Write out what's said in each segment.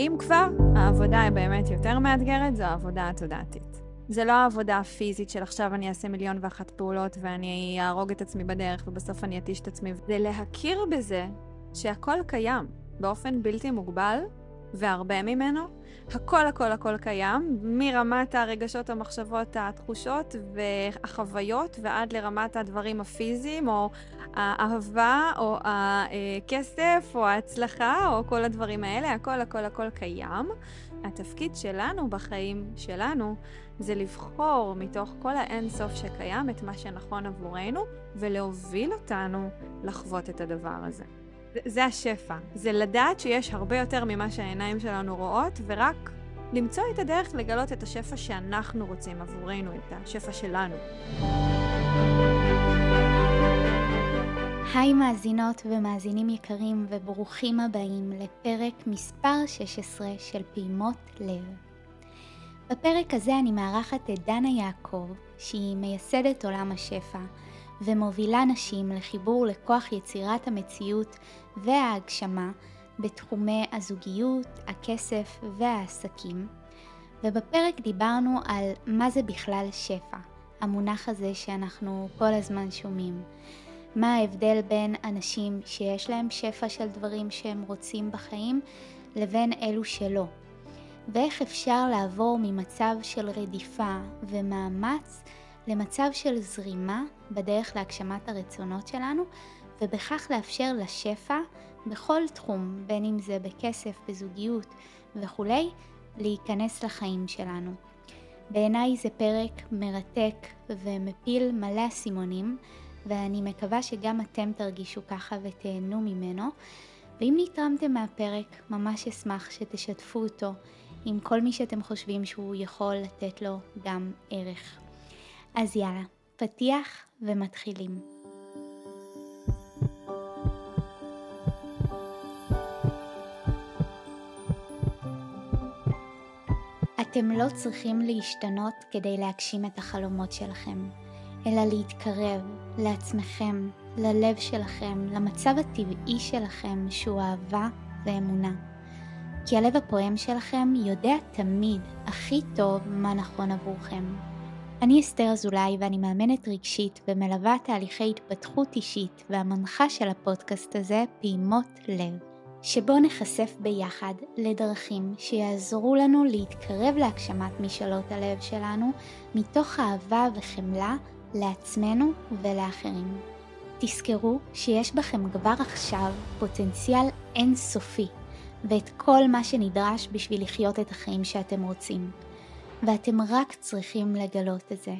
אם כבר, העבודה היא באמת יותר מאתגרת, זו העבודה התודעתית. זה לא העבודה הפיזית של עכשיו אני אעשה מיליון ואחת פעולות ואני אהרוג את עצמי בדרך ובסוף אני אתיש את עצמי. זה להכיר בזה שהכל קיים באופן בלתי מוגבל והרבה ממנו. הכל הכל הכל קיים, מרמת הרגשות, המחשבות, התחושות והחוויות ועד לרמת הדברים הפיזיים או האהבה או הכסף או ההצלחה או כל הדברים האלה, הכל הכל הכל קיים. התפקיד שלנו בחיים שלנו זה לבחור מתוך כל האין-סוף שקיים את מה שנכון עבורנו ולהוביל אותנו לחוות את הדבר הזה. זה השפע, זה לדעת שיש הרבה יותר ממה שהעיניים שלנו רואות ורק למצוא את הדרך לגלות את השפע שאנחנו רוצים עבורנו, את השפע שלנו. היי מאזינות ומאזינים יקרים וברוכים הבאים לפרק מספר 16 של פעימות לב. בפרק הזה אני מארחת את דנה יעקב, שהיא מייסדת עולם השפע, ומובילה נשים לחיבור לכוח יצירת המציאות וההגשמה בתחומי הזוגיות, הכסף והעסקים. ובפרק דיברנו על מה זה בכלל שפע, המונח הזה שאנחנו כל הזמן שומעים. מה ההבדל בין אנשים שיש להם שפע של דברים שהם רוצים בחיים לבין אלו שלא. ואיך אפשר לעבור ממצב של רדיפה ומאמץ למצב של זרימה בדרך להגשמת הרצונות שלנו, ובכך לאפשר לשפע בכל תחום, בין אם זה בכסף, בזוגיות וכולי, להיכנס לחיים שלנו. בעיניי זה פרק מרתק ומפיל מלא אסימונים, ואני מקווה שגם אתם תרגישו ככה ותהנו ממנו. ואם נתרמתם מהפרק, ממש אשמח שתשתפו אותו עם כל מי שאתם חושבים שהוא יכול לתת לו גם ערך. אז יאללה, פתיח ומתחילים. אתם לא צריכים להשתנות כדי להגשים את החלומות שלכם. אלא להתקרב לעצמכם, ללב שלכם, למצב הטבעי שלכם שהוא אהבה ואמונה. כי הלב הפועם שלכם יודע תמיד הכי טוב מה נכון עבורכם. אני אסתר אזולאי ואני מאמנת רגשית ומלווה תהליכי התפתחות אישית והמנחה של הפודקאסט הזה פעימות לב, שבו נחשף ביחד לדרכים שיעזרו לנו להתקרב להגשמת משאלות הלב שלנו מתוך אהבה וחמלה לעצמנו ולאחרים. תזכרו שיש בכם כבר עכשיו פוטנציאל אינסופי ואת כל מה שנדרש בשביל לחיות את החיים שאתם רוצים. ואתם רק צריכים לגלות את זה.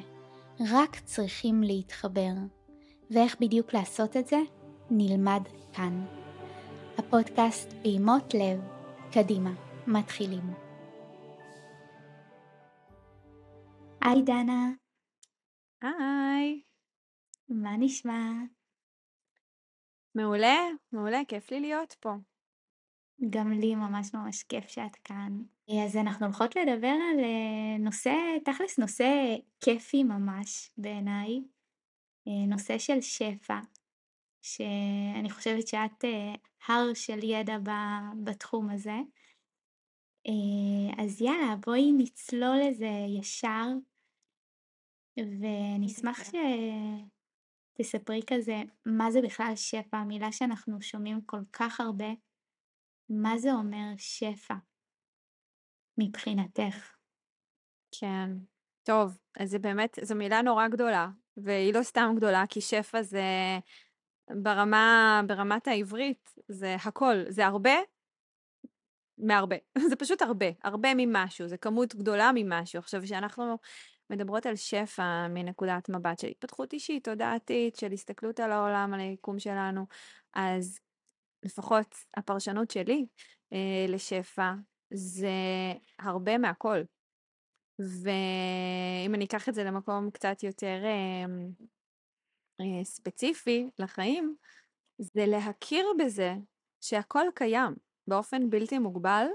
רק צריכים להתחבר. ואיך בדיוק לעשות את זה? נלמד כאן. הפודקאסט פעימות לב, קדימה, מתחילים. היי דנה. היי. מה נשמע? מעולה, מעולה, כיף לי להיות פה. גם לי ממש ממש כיף שאת כאן. אז אנחנו הולכות לדבר על אה, נושא, תכלס נושא כיפי ממש בעיניי, אה, נושא של שפע, שאני חושבת שאת אה, הר של ידע בתחום הזה. אז יאללה, בואי נצלול לזה ישר. ונשמח שתספרי כזה מה זה בכלל שפע, מילה שאנחנו שומעים כל כך הרבה. מה זה אומר שפע מבחינתך? כן, טוב, אז זה באמת, זו מילה נורא גדולה, והיא לא סתם גדולה, כי שפע זה ברמה, ברמת העברית, זה הכל, זה הרבה מהרבה. זה פשוט הרבה, הרבה ממשהו, זה כמות גדולה ממשהו. עכשיו, כשאנחנו מדברות על שפע מנקודת מבט של התפתחות אישית, תודעתית, של הסתכלות על העולם, על היקום שלנו, אז לפחות הפרשנות שלי אה, לשפע זה הרבה מהכל. ואם אני אקח את זה למקום קצת יותר אה, אה, ספציפי לחיים, זה להכיר בזה שהכל קיים באופן בלתי מוגבל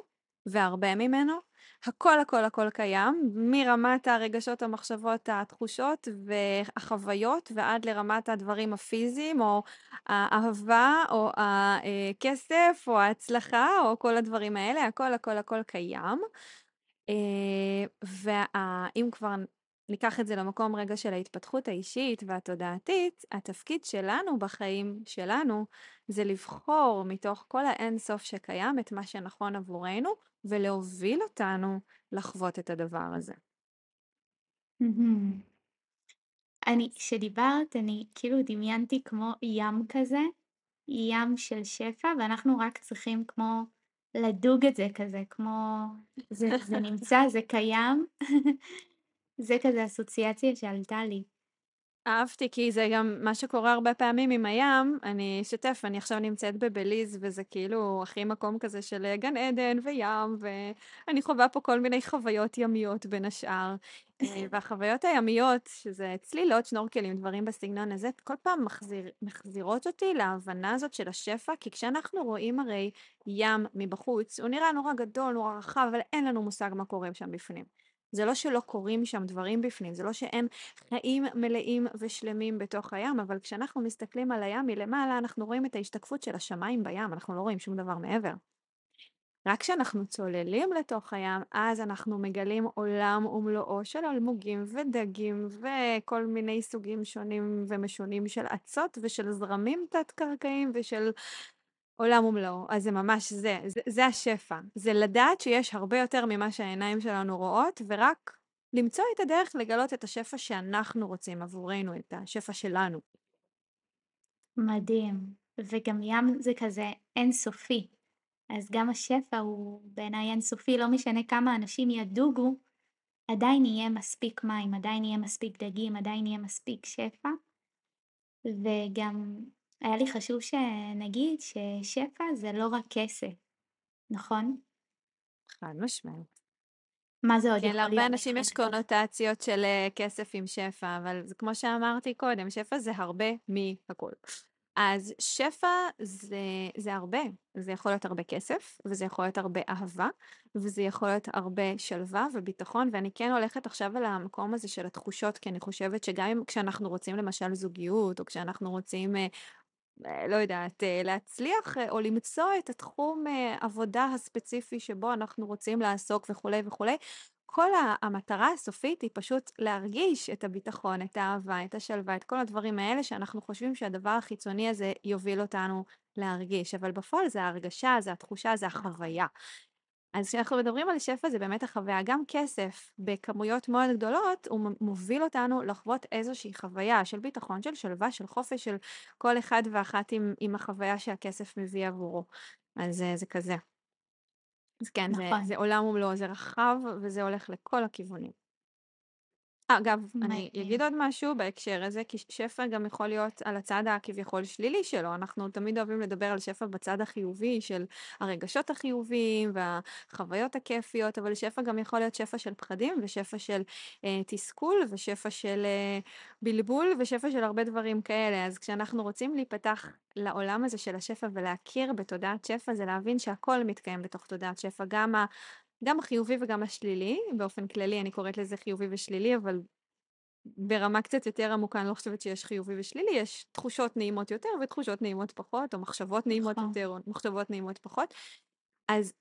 והרבה ממנו. הכל הכל הכל קיים, מרמת הרגשות, המחשבות, התחושות והחוויות ועד לרמת הדברים הפיזיים או האהבה או הכסף או ההצלחה או כל הדברים האלה, הכל הכל הכל קיים. ואם כבר ניקח את זה למקום רגע של ההתפתחות האישית והתודעתית, התפקיד שלנו בחיים שלנו זה לבחור מתוך כל האינסוף שקיים את מה שנכון עבורנו ולהוביל אותנו לחוות את הדבר הזה. אני, כשדיברת, אני כאילו דמיינתי כמו ים כזה, ים של שפע, ואנחנו רק צריכים כמו לדוג את זה כזה, כמו זה, זה נמצא, זה קיים. זה כזה אסוציאציה שעלתה לי. אהבתי, כי זה גם מה שקורה הרבה פעמים עם הים, אני אשתף, אני עכשיו נמצאת בבליז, וזה כאילו הכי מקום כזה של גן עדן וים, ואני חווה פה כל מיני חוויות ימיות בין השאר. אה, והחוויות הימיות, שזה צלילות, שנורקלים, דברים בסגנון הזה, כל פעם מחזיר, מחזירות אותי להבנה הזאת של השפע, כי כשאנחנו רואים הרי ים מבחוץ, הוא נראה נורא גדול, נורא רחב, אבל אין לנו מושג מה קורה שם בפנים. זה לא שלא קורים שם דברים בפנים, זה לא שאין חיים מלאים ושלמים בתוך הים, אבל כשאנחנו מסתכלים על הים מלמעלה, אנחנו רואים את ההשתקפות של השמיים בים, אנחנו לא רואים שום דבר מעבר. רק כשאנחנו צוללים לתוך הים, אז אנחנו מגלים עולם ומלואו של אלמוגים ודגים וכל מיני סוגים שונים ומשונים של אצות ושל זרמים תת-קרקעיים ושל עולם ומלואו. אז זה ממש זה, זה, זה השפע. זה לדעת שיש הרבה יותר ממה שהעיניים שלנו רואות, ורק למצוא את הדרך לגלות את השפע שאנחנו רוצים עבורנו, את השפע שלנו. מדהים. וגם ים זה כזה אינסופי. אז גם השפע הוא בעיניי אינסופי, לא משנה כמה אנשים ידוגו, עדיין יהיה מספיק מים, עדיין יהיה מספיק דגים, עדיין יהיה מספיק שפע. וגם היה לי חשוב שנגיד ששפע זה לא רק כסף, נכון? חד משמעית. מה זה עוד כן, להרבה אנשים יש קונוטציות של אה, כסף עם שפע, אבל זה כמו שאמרתי קודם, שפע זה הרבה מהכל. אז שפע זה, זה הרבה, זה יכול להיות הרבה כסף, וזה יכול להיות הרבה אהבה, וזה יכול להיות הרבה שלווה וביטחון, ואני כן הולכת עכשיו על המקום הזה של התחושות, כי אני חושבת שגם כשאנחנו רוצים למשל זוגיות, או כשאנחנו רוצים אה, לא יודעת, אה, להצליח אה, או למצוא את התחום עבודה הספציפי שבו אנחנו רוצים לעסוק וכולי וכולי. כל המטרה הסופית היא פשוט להרגיש את הביטחון, את האהבה, את השלווה, את כל הדברים האלה שאנחנו חושבים שהדבר החיצוני הזה יוביל אותנו להרגיש, אבל בפועל זה ההרגשה, זה התחושה, זה החוויה. אז כשאנחנו מדברים על שפע זה באמת החוויה, גם כסף בכמויות מאוד גדולות, הוא מוביל אותנו לחוות איזושהי חוויה של ביטחון, של שלווה, של חופש, של כל אחד ואחת עם, עם החוויה שהכסף מביא עבורו. אז זה, זה כזה. אז כן, נכון. זה, זה עולם ומלואו, זה רחב וזה הולך לכל הכיוונים. אגב, אני אגיד עוד משהו בהקשר הזה, כי שפע גם יכול להיות על הצד הכביכול שלילי שלו. אנחנו תמיד אוהבים לדבר על שפע בצד החיובי של הרגשות החיוביים והחוויות הכיפיות, אבל שפע גם יכול להיות שפע של פחדים ושפע של אה, תסכול ושפע של אה, בלבול ושפע של הרבה דברים כאלה. אז כשאנחנו רוצים להיפתח לעולם הזה של השפע ולהכיר בתודעת שפע, זה להבין שהכל מתקיים בתוך תודעת שפע, גם. גם החיובי וגם השלילי, באופן כללי אני קוראת לזה חיובי ושלילי, אבל ברמה קצת יותר עמוקה אני לא חושבת שיש חיובי ושלילי, יש תחושות נעימות יותר ותחושות נעימות פחות, או מחשבות נעימות נכון. יותר או מחשבות נעימות פחות. אז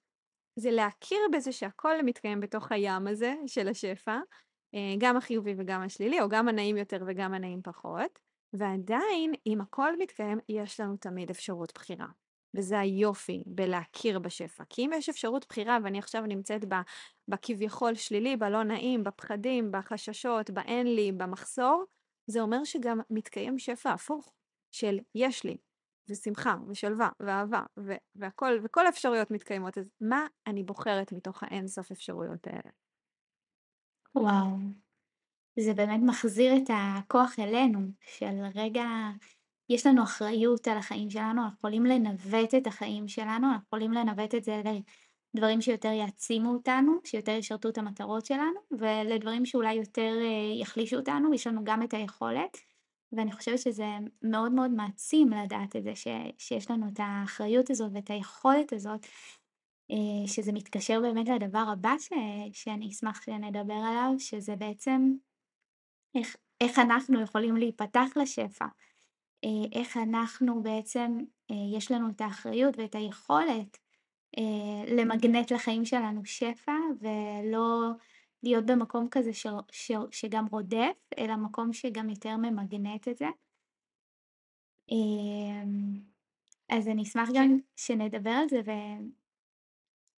זה להכיר בזה שהכל מתקיים בתוך הים הזה של השפע, אה, גם החיובי וגם השלילי, או גם הנעים יותר וגם הנעים פחות, ועדיין, אם הכל מתקיים, יש לנו תמיד אפשרות בחירה. וזה היופי בלהכיר בשפע. כי אם יש אפשרות בחירה ואני עכשיו נמצאת בכביכול שלילי, בלא נעים, בפחדים, בחששות, באין לי, במחסור, זה אומר שגם מתקיים שפע הפוך של יש לי, ושמחה, ושלווה, ואהבה, ו- והכל, וכל האפשרויות מתקיימות. אז מה אני בוחרת מתוך האין-סוף אפשרויות האלה? וואו, זה באמת מחזיר את הכוח אלינו, של רגע יש לנו אחריות על החיים שלנו, אנחנו יכולים לנווט את החיים שלנו, אנחנו יכולים לנווט את זה לדברים שיותר יעצימו אותנו, שיותר ישרתו את המטרות שלנו, ולדברים שאולי יותר אה, יחלישו אותנו, יש לנו גם את היכולת, ואני חושבת שזה מאוד מאוד מעצים לדעת את זה, ש, שיש לנו את האחריות הזאת ואת היכולת הזאת, אה, שזה מתקשר באמת לדבר הבא ש... שאני אשמח שנדבר עליו, שזה בעצם איך, איך אנחנו יכולים להיפתח לשפע, איך אנחנו בעצם, אה, יש לנו את האחריות ואת היכולת למגנט לחיים שלנו שפע ולא להיות במקום כזה ש... ש... שגם רודף, אלא מקום שגם יותר ממגנט את זה. אז אני אשמח גם שנדבר על זה ו...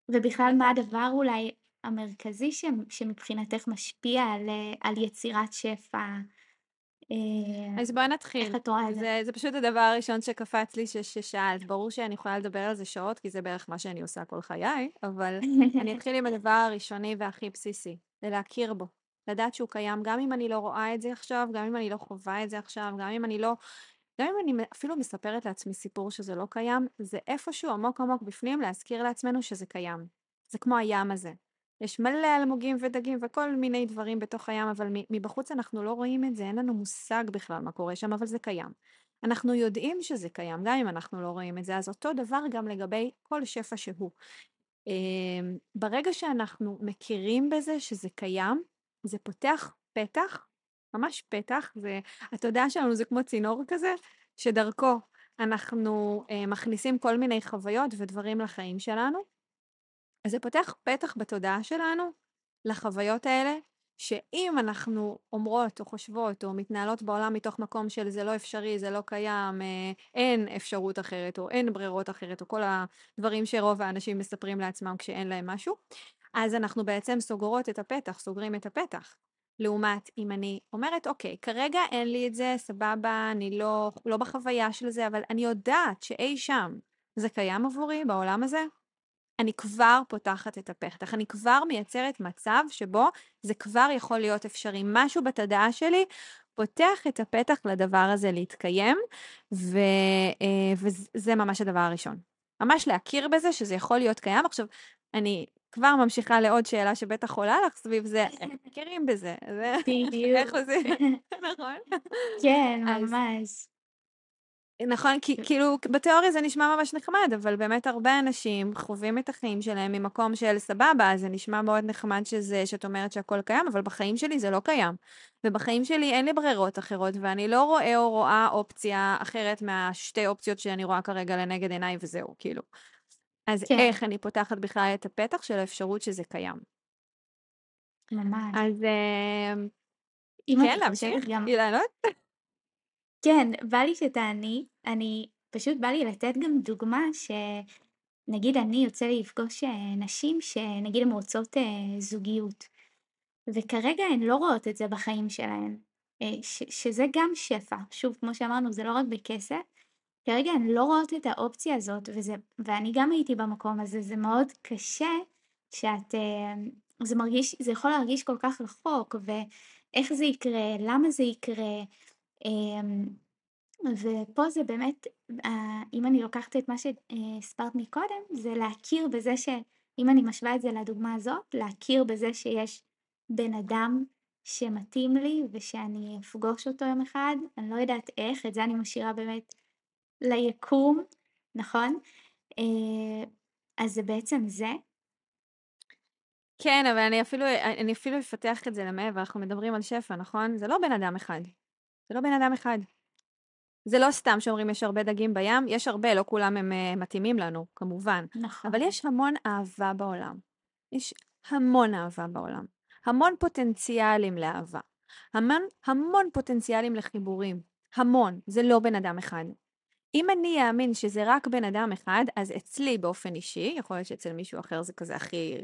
ובכלל מה הדבר אולי המרכזי ש... שמבחינתך משפיע על, על יצירת שפע. אה, אז בואי נתחיל. איך את רואה את זה? זה, פשוט הדבר הראשון שקפץ לי. ששאלת. ברור שאני יכולה לדבר על זה שעות, כי זה בערך מה שאני עושה כל חיי, אבל אני אתחיל עם הדבר הראשוני והכי בסיסי, זה להכיר בו. לדעת שהוא קיים, גם אם אני לא רואה את זה עכשיו, גם אם אני לא חווה את זה עכשיו, גם אם אני לא גם אם אני אפילו מספרת לעצמי סיפור שזה לא קיים, זה איפשהו עמוק עמוק בפנים להזכיר לעצמנו שזה קיים. זה כמו הים הזה. יש מלא אלמוגים ודגים וכל מיני דברים בתוך הים, אבל מבחוץ אנחנו לא רואים את זה, אין לנו מושג בכלל מה קורה שם, אבל זה קיים. אנחנו יודעים שזה קיים, גם אם אנחנו לא רואים את זה, אז אותו דבר גם לגבי כל שפע שהוא. אמ, ברגע שאנחנו מכירים בזה שזה קיים, זה פותח פתח ממש פתח, זה, התודעה שלנו זה כמו צינור כזה, שדרכו אנחנו אה, מכניסים כל מיני חוויות ודברים לחיים שלנו. אז זה פותח פתח בתודעה שלנו לחוויות האלה, שאם אנחנו אומרות או חושבות או מתנהלות בעולם מתוך מקום של זה לא אפשרי, זה לא קיים, אה, אין אפשרות אחרת או אין ברירות אחרת, או כל הדברים שרוב האנשים מספרים לעצמם כשאין להם משהו, אז אנחנו בעצם סוגרות את הפתח, סוגרים את הפתח. לעומת אם אני אומרת, אוקיי, כרגע אין לי את זה, סבבה, אני לא, לא בחוויה של זה, אבל אני יודעת שאי שם זה קיים עבורי בעולם הזה, אני כבר פותחת את הפתח, אני כבר מייצרת מצב שבו זה כבר יכול להיות אפשרי. משהו בתודעה שלי פותח את הפתח לדבר הזה להתקיים, ו, אה, וזה ממש הדבר הראשון. ממש להכיר בזה שזה יכול להיות קיים. עכשיו, אני כבר ממשיכה לעוד שאלה שבטח עולה לך סביב זה, מכירים בזה? בדיוק. איך עושים? נכון? כן, ממש. נכון, כי כאילו בתיאוריה זה נשמע ממש נחמד, אבל באמת הרבה אנשים חווים את החיים שלהם ממקום של סבבה, זה נשמע מאוד נחמד שזה, שאת אומרת שהכל קיים, אבל בחיים שלי זה לא קיים. ובחיים שלי אין לי ברירות אחרות, ואני לא רואה או רואה אופציה אחרת מהשתי אופציות שאני רואה כרגע לנגד עיניי וזהו, כאילו. אז כן. איך אני פותחת בכלל את הפתח של האפשרות שזה קיים. ממש. אז אמ, כן, להמשיך? גם... כן, בא לי שתעני, אני, פשוט בא לי לתת גם דוגמה שנגיד אני יוצא לי לפגוש אה, נשים שנגיד הן רוצות אה, זוגיות, וכרגע הן לא רואות את זה בחיים שלהן, אה, ש, שזה גם שפע, שוב כמו שאמרנו זה לא רק בכסף, כרגע הן לא רואות את האופציה הזאת, וזה, ואני גם הייתי במקום הזה, זה מאוד קשה שאת, אה, זה מרגיש, זה יכול להרגיש כל כך רחוק, ואיך זה יקרה, למה זה יקרה, ופה זה באמת, אה, אם אני לוקחת את מה שהסברת מקודם, זה להכיר בזה שאם אני משווה את זה לדוגמה הזאת, להכיר בזה שיש בן אדם שמתאים לי ושאני אפגוש אותו יום אחד, אני לא יודעת איך, את זה אני משאירה באמת ליקום, נכון? אה, אז זה בעצם זה. כן, אבל אני אפילו, אני אפילו אפתח את זה למעבר, אנחנו מדברים על שפע, נכון? זה לא בן אדם אחד. זה לא בן אדם אחד. זה לא סתם שאומרים יש הרבה דגים בים, יש הרבה, לא כולם הם uh, מתאימים לנו, כמובן. נכון. אבל יש המון אהבה בעולם. יש המון אהבה בעולם. המון פוטנציאלים לאהבה. המון, המון פוטנציאלים לחיבורים. המון. זה לא בן אדם אחד. אם אני אאמין שזה רק בן אדם אחד, אז אצלי באופן אישי, יכול להיות שאצל מישהו אחר זה כזה הכי...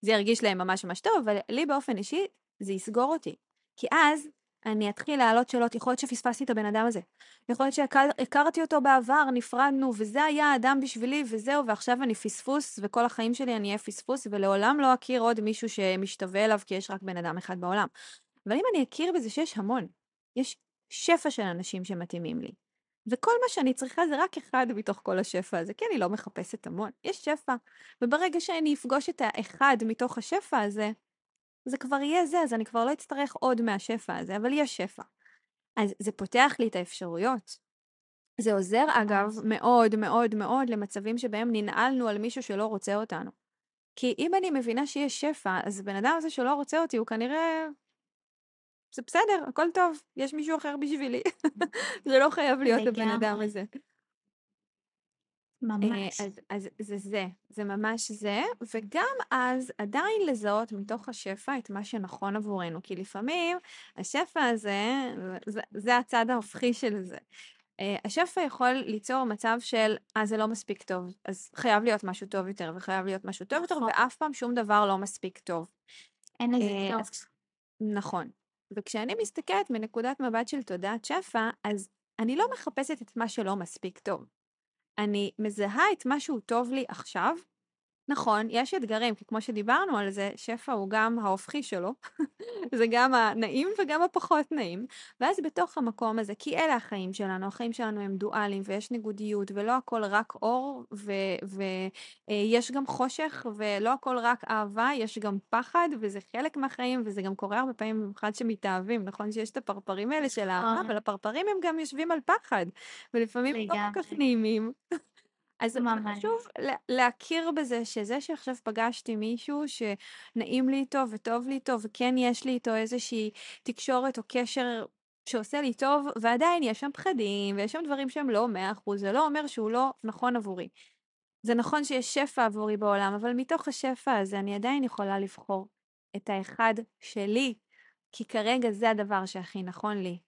זה ירגיש להם ממש ממש טוב, אבל לי באופן אישי זה יסגור אותי. כי אז אני אתחיל להעלות שאלות, יכול להיות שפספסתי את הבן אדם הזה. יכול להיות שהכרתי אותו בעבר, נפרדנו, וזה היה האדם בשבילי, וזהו, ועכשיו אני פספוס, וכל החיים שלי אני אהיה פספוס, ולעולם לא אכיר עוד מישהו שמשתווה אליו, כי יש רק בן אדם אחד בעולם. אבל אם אני אכיר בזה שיש המון, יש שפע של אנשים שמתאימים לי, וכל מה שאני צריכה זה רק אחד מתוך כל השפע הזה, כי אני לא מחפשת המון, יש שפע. וברגע שאני אפגוש את האחד מתוך השפע הזה, זה כבר יהיה זה, אז אני כבר לא אצטרך עוד מהשפע הזה, אבל יש שפע. אז זה פותח לי את האפשרויות. זה עוזר, אגב, מאוד מאוד מאוד למצבים שבהם ננעלנו על מישהו שלא רוצה אותנו. כי אם אני מבינה שיש שפע, אז הבן אדם הזה שלא רוצה אותי, הוא כנראה... זה בסדר, הכל טוב, יש מישהו אחר בשבילי. זה לא חייב להיות הבן אדם הזה. ממש. אז, אז זה זה, זה ממש זה, וגם אז עדיין לזהות מתוך השפע את מה שנכון עבורנו, כי לפעמים השפע הזה, זה, זה הצד ההופכי של זה. Uh, השפע יכול ליצור מצב של, אה, זה לא מספיק טוב, אז חייב להיות משהו טוב יותר, וחייב להיות משהו טוב יותר, ואף פעם שום דבר לא מספיק טוב. אין לזה טוב. נכון. וכשאני מסתכלת מנקודת מבט של תודעת שפע, אז אני לא מחפשת את מה שלא מספיק טוב. אני מזהה את מה שהוא טוב לי עכשיו. נכון, יש אתגרים, כי כמו שדיברנו על זה, שפע הוא גם ההופכי שלו, זה גם הנעים וגם הפחות נעים. ואז בתוך המקום הזה, כי אלה החיים שלנו, החיים שלנו הם דואליים ויש ניגודיות, ולא הכל רק אור, ויש אה, גם חושך, ולא הכל רק אהבה, יש גם פחד, וזה חלק מהחיים, וזה גם קורה הרבה פעמים במיוחד שמתאהבים, נכון שיש את הפרפרים האלה של האהבה, אבל הפרפרים הם גם יושבים על פחד, ולפעמים לא כל כך נעימים. אז ממש. חשוב להכיר בזה שזה שעכשיו פגשתי מישהו שנעים לי איתו וטוב לי איתו וכן יש לי איתו איזושהי תקשורת או קשר שעושה לי טוב ועדיין יש שם פחדים ויש שם דברים שהם לא מאה אחוז, זה לא אומר שהוא לא נכון עבורי. זה נכון שיש שפע עבורי בעולם, אבל מתוך השפע הזה אני עדיין יכולה לבחור את האחד שלי, כי כרגע זה הדבר שהכי נכון לי.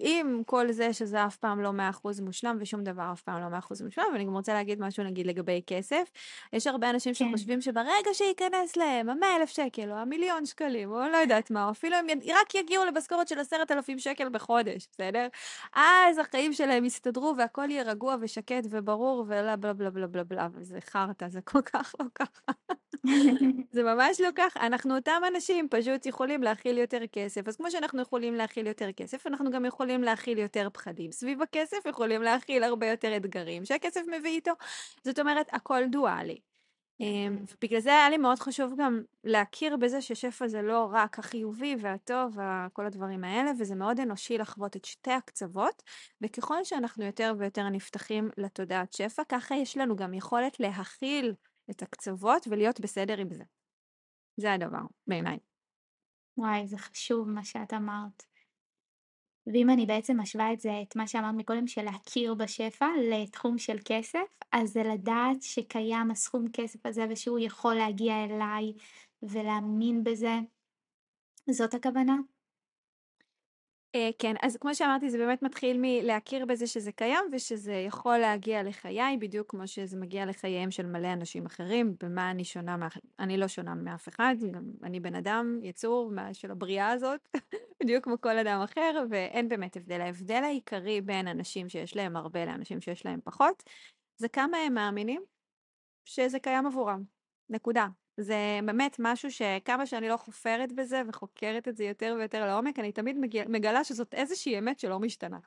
ועם כל זה שזה אף פעם לא מאה אחוז מושלם ושום דבר אף פעם לא מאה אחוז מושלם, ואני גם רוצה להגיד משהו נגיד לגבי כסף. יש הרבה אנשים כן. שחושבים שברגע שייכנס להם המאה אלף שקל או המיליון שקלים או לא יודעת מה, או אפילו הם י... רק יגיעו למשכורת של עשרת אלפים שקל בחודש, בסדר? אז החיים שלהם יסתדרו והכל יהיה רגוע ושקט וברור ובלה בלה בלה בלה בלה בלה, וזה חרטא, זה כל כך לא ככה. זה ממש לא ככה. אנחנו אותם אנשים פשוט יכולים להכיל יותר כסף. אז כמו שאנחנו יכולים להכיל יותר כסף, אנחנו גם יכולים להכיל יותר פחדים. סביב הכסף יכולים להכיל הרבה יותר אתגרים שהכסף מביא איתו. זאת אומרת, הכל דואלי. אמ, בגלל זה היה לי מאוד חשוב גם להכיר בזה ששפע זה לא רק החיובי והטוב וכל הדברים האלה, וזה מאוד אנושי לחוות את שתי הקצוות, וככל שאנחנו יותר ויותר נפתחים לתודעת שפע, ככה יש לנו גם יכולת להכיל את הקצוות ולהיות בסדר עם זה. זה הדבר, בעיניי. וואי, זה חשוב מה שאת אמרת. ואם אני בעצם משווה את זה, את מה שאמרת מקודם, של להכיר בשפע לתחום של כסף, אז זה לדעת שקיים הסכום כסף הזה ושהוא יכול להגיע אליי ולהאמין בזה. זאת הכוונה? אה, כן, אז כמו שאמרתי, זה באמת מתחיל מלהכיר בזה שזה קיים ושזה יכול להגיע לחיי, בדיוק כמו שזה מגיע לחייהם של מלא אנשים אחרים. במה אני שונה, מה... אני לא שונה מאף אחד, גם אני בן אדם, יצור של הבריאה הזאת, בדיוק כמו כל אדם אחר, ואין באמת הבדל. ההבדל העיקרי בין אנשים שיש להם הרבה לאנשים שיש להם פחות, זה כמה הם מאמינים שזה קיים עבורם. נקודה. זה באמת משהו שכמה שאני לא חופרת בזה וחוקרת את זה יותר ויותר לעומק, אני תמיד מגלה שזאת איזושהי אמת שלא משתנה.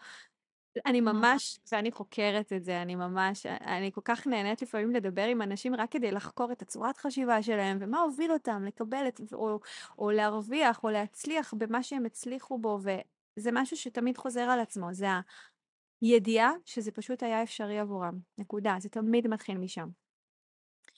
אני ממש, ואני חוקרת את זה, אני ממש, אני כל כך נהנית לפעמים לדבר עם אנשים רק כדי לחקור את הצורת חשיבה שלהם, ומה הוביל אותם לקבל את, או, או להרוויח, או להצליח במה שהם הצליחו בו, וזה משהו שתמיד חוזר על עצמו, זה הידיעה שזה פשוט היה אפשרי עבורם, נקודה, זה תמיד מתחיל משם.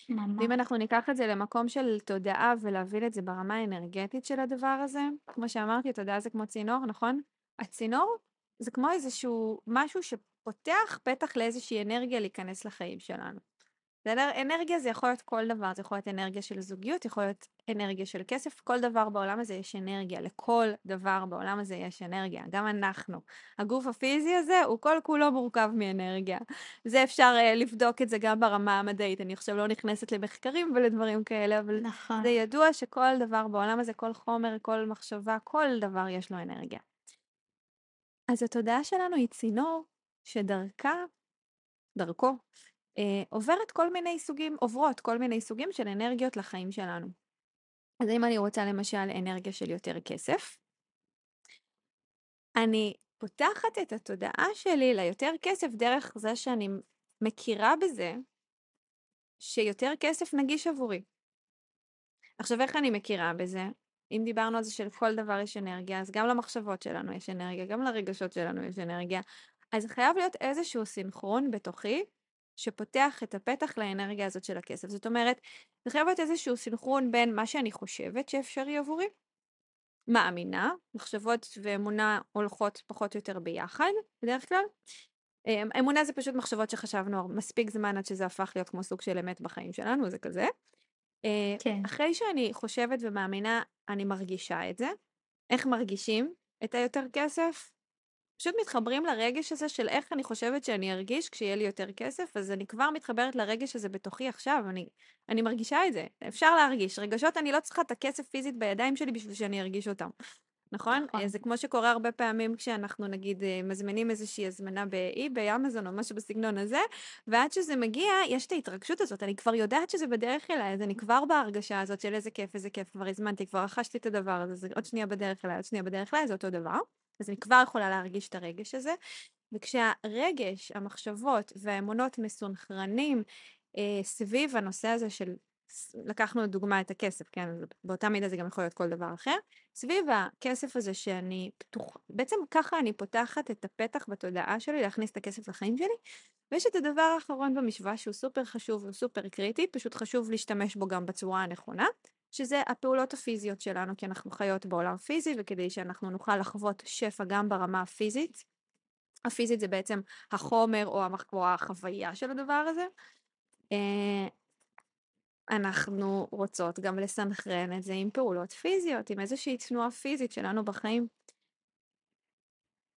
ממש. ואם אנחנו ניקח את זה למקום של תודעה ולהבין את זה ברמה האנרגטית של הדבר הזה, כמו שאמרתי, תודעה זה כמו צינור, נכון? הצינור זה כמו איזשהו משהו שפותח פתח לאיזושהי אנרגיה להיכנס לחיים שלנו. בסדר? אנרגיה זה יכול להיות כל דבר, זה יכול להיות אנרגיה של זוגיות, יכול להיות אנרגיה של כסף, כל דבר בעולם הזה יש אנרגיה, לכל דבר בעולם הזה יש אנרגיה, גם אנחנו. הגוף הפיזי הזה הוא כל כולו מורכב מאנרגיה. זה אפשר uh, לבדוק את זה גם ברמה המדעית, אני עכשיו לא נכנסת למחקרים ולדברים כאלה, אבל נכון. זה ידוע שכל דבר בעולם הזה, כל חומר, כל מחשבה, כל דבר יש לו אנרגיה. אז התודעה שלנו היא צינור שדרכה, דרכו, אה, עוברת כל מיני סוגים, עוברות כל מיני סוגים של אנרגיות לחיים שלנו. אז אם אני רוצה למשל אנרגיה של יותר כסף, אני פותחת את התודעה שלי ליותר כסף דרך זה שאני מכירה בזה שיותר כסף נגיש עבורי. עכשיו איך אני מכירה בזה? אם דיברנו על זה שלכל דבר יש אנרגיה, אז גם למחשבות שלנו יש אנרגיה, גם לרגשות שלנו יש אנרגיה. אז חייב להיות איזשהו סינכרון בתוכי, שפותח את הפתח לאנרגיה הזאת של הכסף. זאת אומרת, זה חייב להיות איזשהו סינכרון בין מה שאני חושבת שאפשרי עבורי, מאמינה, מחשבות ואמונה הולכות פחות או יותר ביחד, בדרך כלל. אמ, אמונה זה פשוט מחשבות שחשבנו מספיק זמן עד שזה הפך להיות כמו סוג של אמת בחיים שלנו, זה כזה. אה, כן. אחרי שאני חושבת ומאמינה, אני מרגישה את זה. איך מרגישים את היותר כסף? פשוט מתחברים לרגש הזה של איך אני חושבת שאני ארגיש כשיהיה לי יותר כסף, אז אני כבר מתחברת לרגש הזה בתוכי עכשיו, אני, אני מרגישה את זה. אפשר להרגיש. רגשות, אני לא צריכה את הכסף פיזית בידיים שלי בשביל שאני ארגיש אותם. נכון? נכון. זה כמו שקורה הרבה פעמים כשאנחנו נגיד אה, מזמינים איזושהי הזמנה באי, אמזון או משהו בסגנון הזה, ועד שזה מגיע, יש את ההתרגשות הזאת, אני כבר יודעת שזה בדרך אליי, אז אני כבר בהרגשה הזאת של איזה כיף, איזה כיף, כבר הזמנתי, כבר רכשתי את הדבר הזה, זה עוד שנייה בדרך אליי, עוד שנייה בדרך אליי, זה אותו דבר. אז אני כבר יכולה להרגיש את הרגש הזה. וכשהרגש, המחשבות והאמונות מסונכרנים אה, סביב הנושא הזה של, לקחנו לדוגמה את הכסף, כן, באותה מידה זה גם יכול להיות כל דבר אחר, סביב הכסף הזה שאני פתוחה, בעצם ככה אני פותחת את הפתח בתודעה שלי להכניס את הכסף לחיים שלי, ויש את הדבר האחרון במשוואה שהוא סופר חשוב וסופר קריטי, פשוט חשוב להשתמש בו גם בצורה הנכונה, שזה הפעולות הפיזיות שלנו, כי אנחנו חיות בעולם פיזי, וכדי שאנחנו נוכל לחוות שפע גם ברמה הפיזית. הפיזית זה בעצם החומר או, המח... או החוויה של הדבר הזה. אה, אנחנו רוצות גם לסנכרן את זה עם פעולות פיזיות, עם איזושהי תנועה פיזית שלנו בחיים.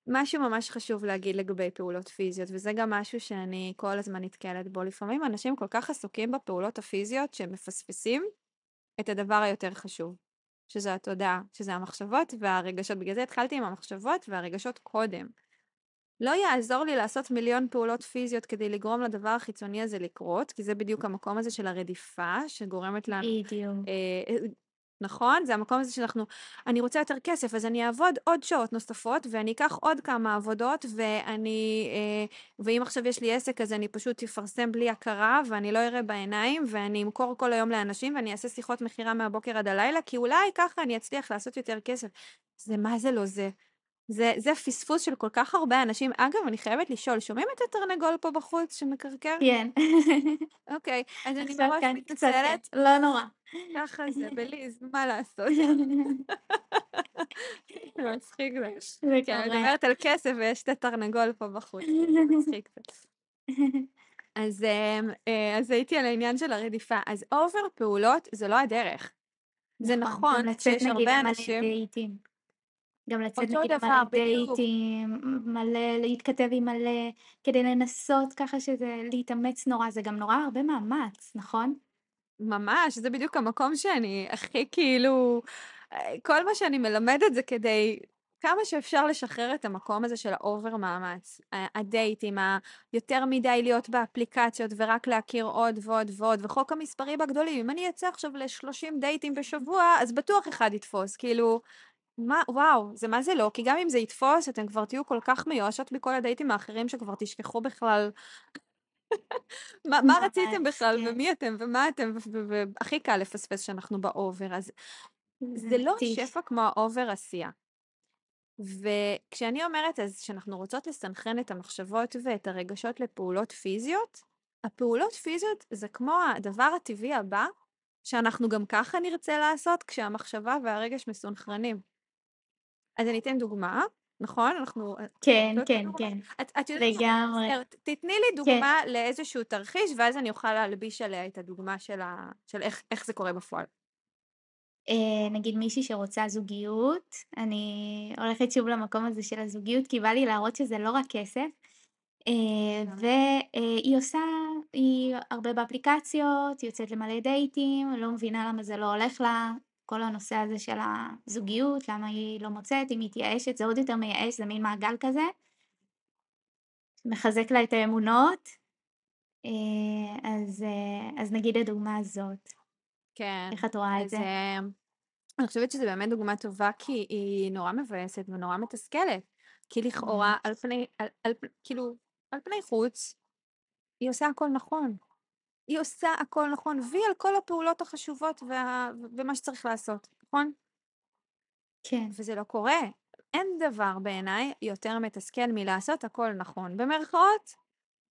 משהו ממש חשוב להגיד לגבי פעולות פיזיות, וזה גם משהו שאני כל הזמן נתקלת בו. לפעמים אנשים כל כך עסוקים בפעולות הפיזיות שהם מפספסים את הדבר היותר חשוב, שזה התודעה, שזה המחשבות והרגשות. בגלל זה התחלתי עם המחשבות והרגשות קודם. לא יעזור לי לעשות מיליון פעולות פיזיות כדי לגרום לדבר החיצוני הזה לקרות, כי זה בדיוק המקום הזה של הרדיפה שגורמת לנו... בדיוק. אה, נכון? זה המקום הזה שאנחנו, אני רוצה יותר כסף, אז אני אעבוד עוד שעות נוספות, ואני אקח עוד כמה עבודות, ואני, אה, ואם עכשיו יש לי עסק, אז אני פשוט אפרסם בלי הכרה, ואני לא אראה בעיניים, ואני אמכור כל היום לאנשים, ואני אעשה שיחות מכירה מהבוקר עד הלילה, כי אולי ככה אני אצליח לעשות יותר כסף. זה מה זה לא זה. זה, זה פספוס של כל כך הרבה אנשים. אגב, אני חייבת לשאול, שומעים את התרנגול פה בחוץ שמקרקר? כן. אוקיי, אז אני כאן קצת, כן. מתנצלת. לא נורא. ככה זה, בליז, מה לעשות? זה מצחיק זה. זה אני קורה. מדברת על כסף ויש את התרנגול פה בחוץ, זה מצחיק קצת. אז, אמ, אה, אז הייתי על העניין של הרדיפה. אז אובר פעולות זה לא הדרך. זה נכון לצאת שיש הרבה אנשים-. גם לצאת נגיד בדיוק. דייטים, מלא, להתכתב עם מלא, כדי לנסות ככה שזה, להתאמץ נורא, זה גם נורא הרבה מאמץ, נכון? ממש, זה בדיוק המקום שאני הכי כאילו, אה, כל מה שאני מלמדת זה כדי כמה שאפשר לשחרר את המקום הזה של ה over מאמץ. הדייטים, היותר מדי להיות באפליקציות ורק להכיר עוד ועוד ועוד, וחוק המספרים הגדולים, אם אני אצא עכשיו ל-30 דייטים בשבוע, אז בטוח אחד יתפוס, כאילו, מה, וואו, זה מה זה לא, כי גם אם זה יתפוס, אתם כבר תהיו כל כך מיואשות מכל הדייטים האחרים שכבר תשכחו בכלל מה, מה רציתם בכלל, כן. ומי אתם, ומה אתם, והכי קל לפספס שאנחנו ב over, אז זה לא. שפע כמו ה over עשייה. וכשאני אומרת אז שאנחנו רוצות לסנכרן את המחשבות ואת הרגשות לפעולות פיזיות, הפעולות פיזיות זה כמו הדבר הטבעי הבא שאנחנו גם ככה נרצה לעשות כשהמחשבה והרגש מסונכרנים. אז אני אתן דוגמה, נכון? אנחנו... כן, לא כן. כן, את, את יודעת? לגמרי. ת- תתני לי דוגמה לאיזשהו תרחיש, ואז אני אוכל להלביש עליה את הדוגמה של, ה... של איך, איך זה קורה בפועל. אה, נגיד מישהי שרוצה זוגיות, אני הולכת שוב למקום הזה של הזוגיות, כי בא לי להראות שזה לא רק כסף. אה, והיא עושה, היא הרבה באפליקציות, היא יוצאת למלא דייטים, לא מבינה למה זה לא הולך לה, כל הנושא הזה של הזוגיות, למה היא לא מוצאת, היא מתייאשת, זה עוד יותר מייאש, זה מין מעגל כזה. מחזק לה את האמונות. אה, אז, אה, אז נגיד הדוגמה הזאת, כן. איך את רואה את זה? אה, אני חושבת שזו באמת דוגמה טובה, כי היא נורא מבאסת ונורא מתסכלת. כי לכאורה. על פני, על, על, כאילו, על פני חוץ, היא עושה הכל נכון. היא עושה הכל נכון, והיא על כל הפעולות החשובות וה, ומה שצריך לעשות, נכון? כן, וזה לא קורה. אין דבר בעיניי יותר מתסכל מלעשות הכל נכון, במרכאות,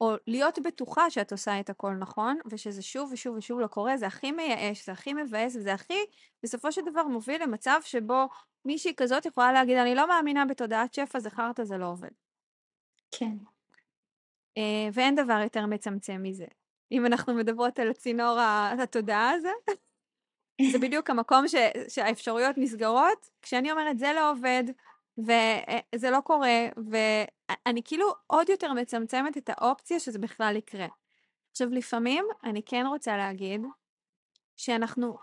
או להיות בטוחה שאת עושה את הכל נכון, ושזה שוב ושוב ושוב לא קורה, זה הכי מייאש, זה הכי מבאס, וזה הכי, בסופו של דבר, מוביל למצב שבו מישהי כזאת יכולה להגיד, אני לא מאמינה בתודעת שפע, חרטא, זה לא עובד. כן. Uh, ואין דבר יותר מצמצם מזה. אם אנחנו מדברות על צינור התודעה הזה, זה בדיוק המקום ש, שהאפשרויות נסגרות. כשאני אומרת, זה לא עובד, וזה לא קורה, ואני כאילו עוד יותר מצמצמת את האופציה שזה בכלל יקרה. עכשיו, לפעמים אני כן רוצה להגיד שאנחנו,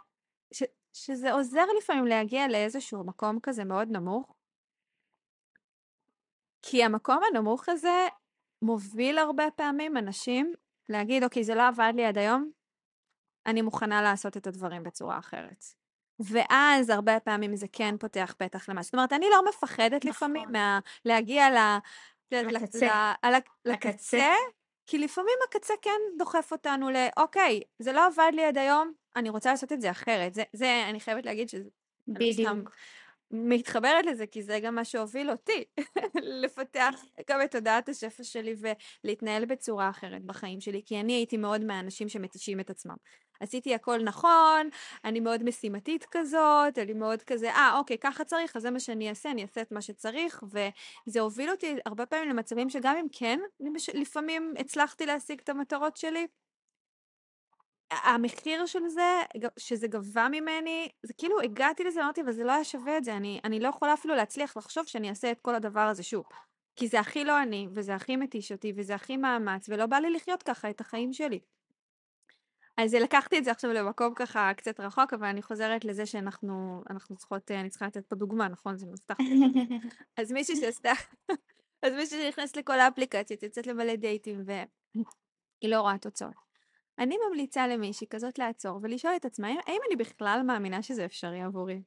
ש, שזה עוזר לפעמים להגיע לאיזשהו מקום כזה מאוד נמוך, כי המקום הנמוך הזה מוביל הרבה פעמים אנשים להגיד, אוקיי, זה לא עבד לי עד היום, אני מוכנה לעשות את הדברים בצורה אחרת. ואז הרבה פעמים זה כן פותח פתח למה. זאת אומרת, אני לא מפחדת נכון. לפעמים מה... להגיע ל... לקצה. ל... לקצה, כי לפעמים הקצה כן דוחף אותנו ל... אוקיי, זה לא עבד לי עד היום, אני רוצה לעשות את זה אחרת. זה, זה אני חייבת להגיד שזה... בדיוק. מתחברת לזה, כי זה גם מה שהוביל אותי, לפתח גם את תודעת השפע שלי ולהתנהל בצורה אחרת בחיים שלי, כי אני הייתי מאוד מהאנשים שמתישים את עצמם. עשיתי הכל נכון, אני מאוד משימתית כזאת, אני מאוד כזה, אה, אוקיי, ככה צריך, אז זה מה שאני אעשה, אני אעשה את מה שצריך, וזה הוביל אותי הרבה פעמים למצבים שגם אם כן, לפעמים הצלחתי להשיג את המטרות שלי, המחיר של זה, שזה גבה ממני, זה כאילו הגעתי לזה, אמרתי, אבל זה לא היה שווה את זה, אני, אני לא יכולה אפילו להצליח לחשוב שאני אעשה את כל הדבר הזה שוב. כי זה הכי לא אני, וזה הכי מתיש אותי, וזה הכי מאמץ, ולא בא לי לחיות ככה את החיים שלי. אז לקחתי את זה עכשיו למקום ככה קצת רחוק, אבל אני חוזרת לזה שאנחנו אנחנו צריכות, אני צריכה לתת פה דוגמה, נכון? זה מובטח. אז מישהי שעשתה, אז מישהי שנכנסת לכל האפליקציות, יוצאת למלא דייטים, והיא לא רואה תוצאות. אני ממליצה למישהי כזאת לעצור ולשאול את עצמה, האם אני בכלל מאמינה שזה אפשרי עבורי?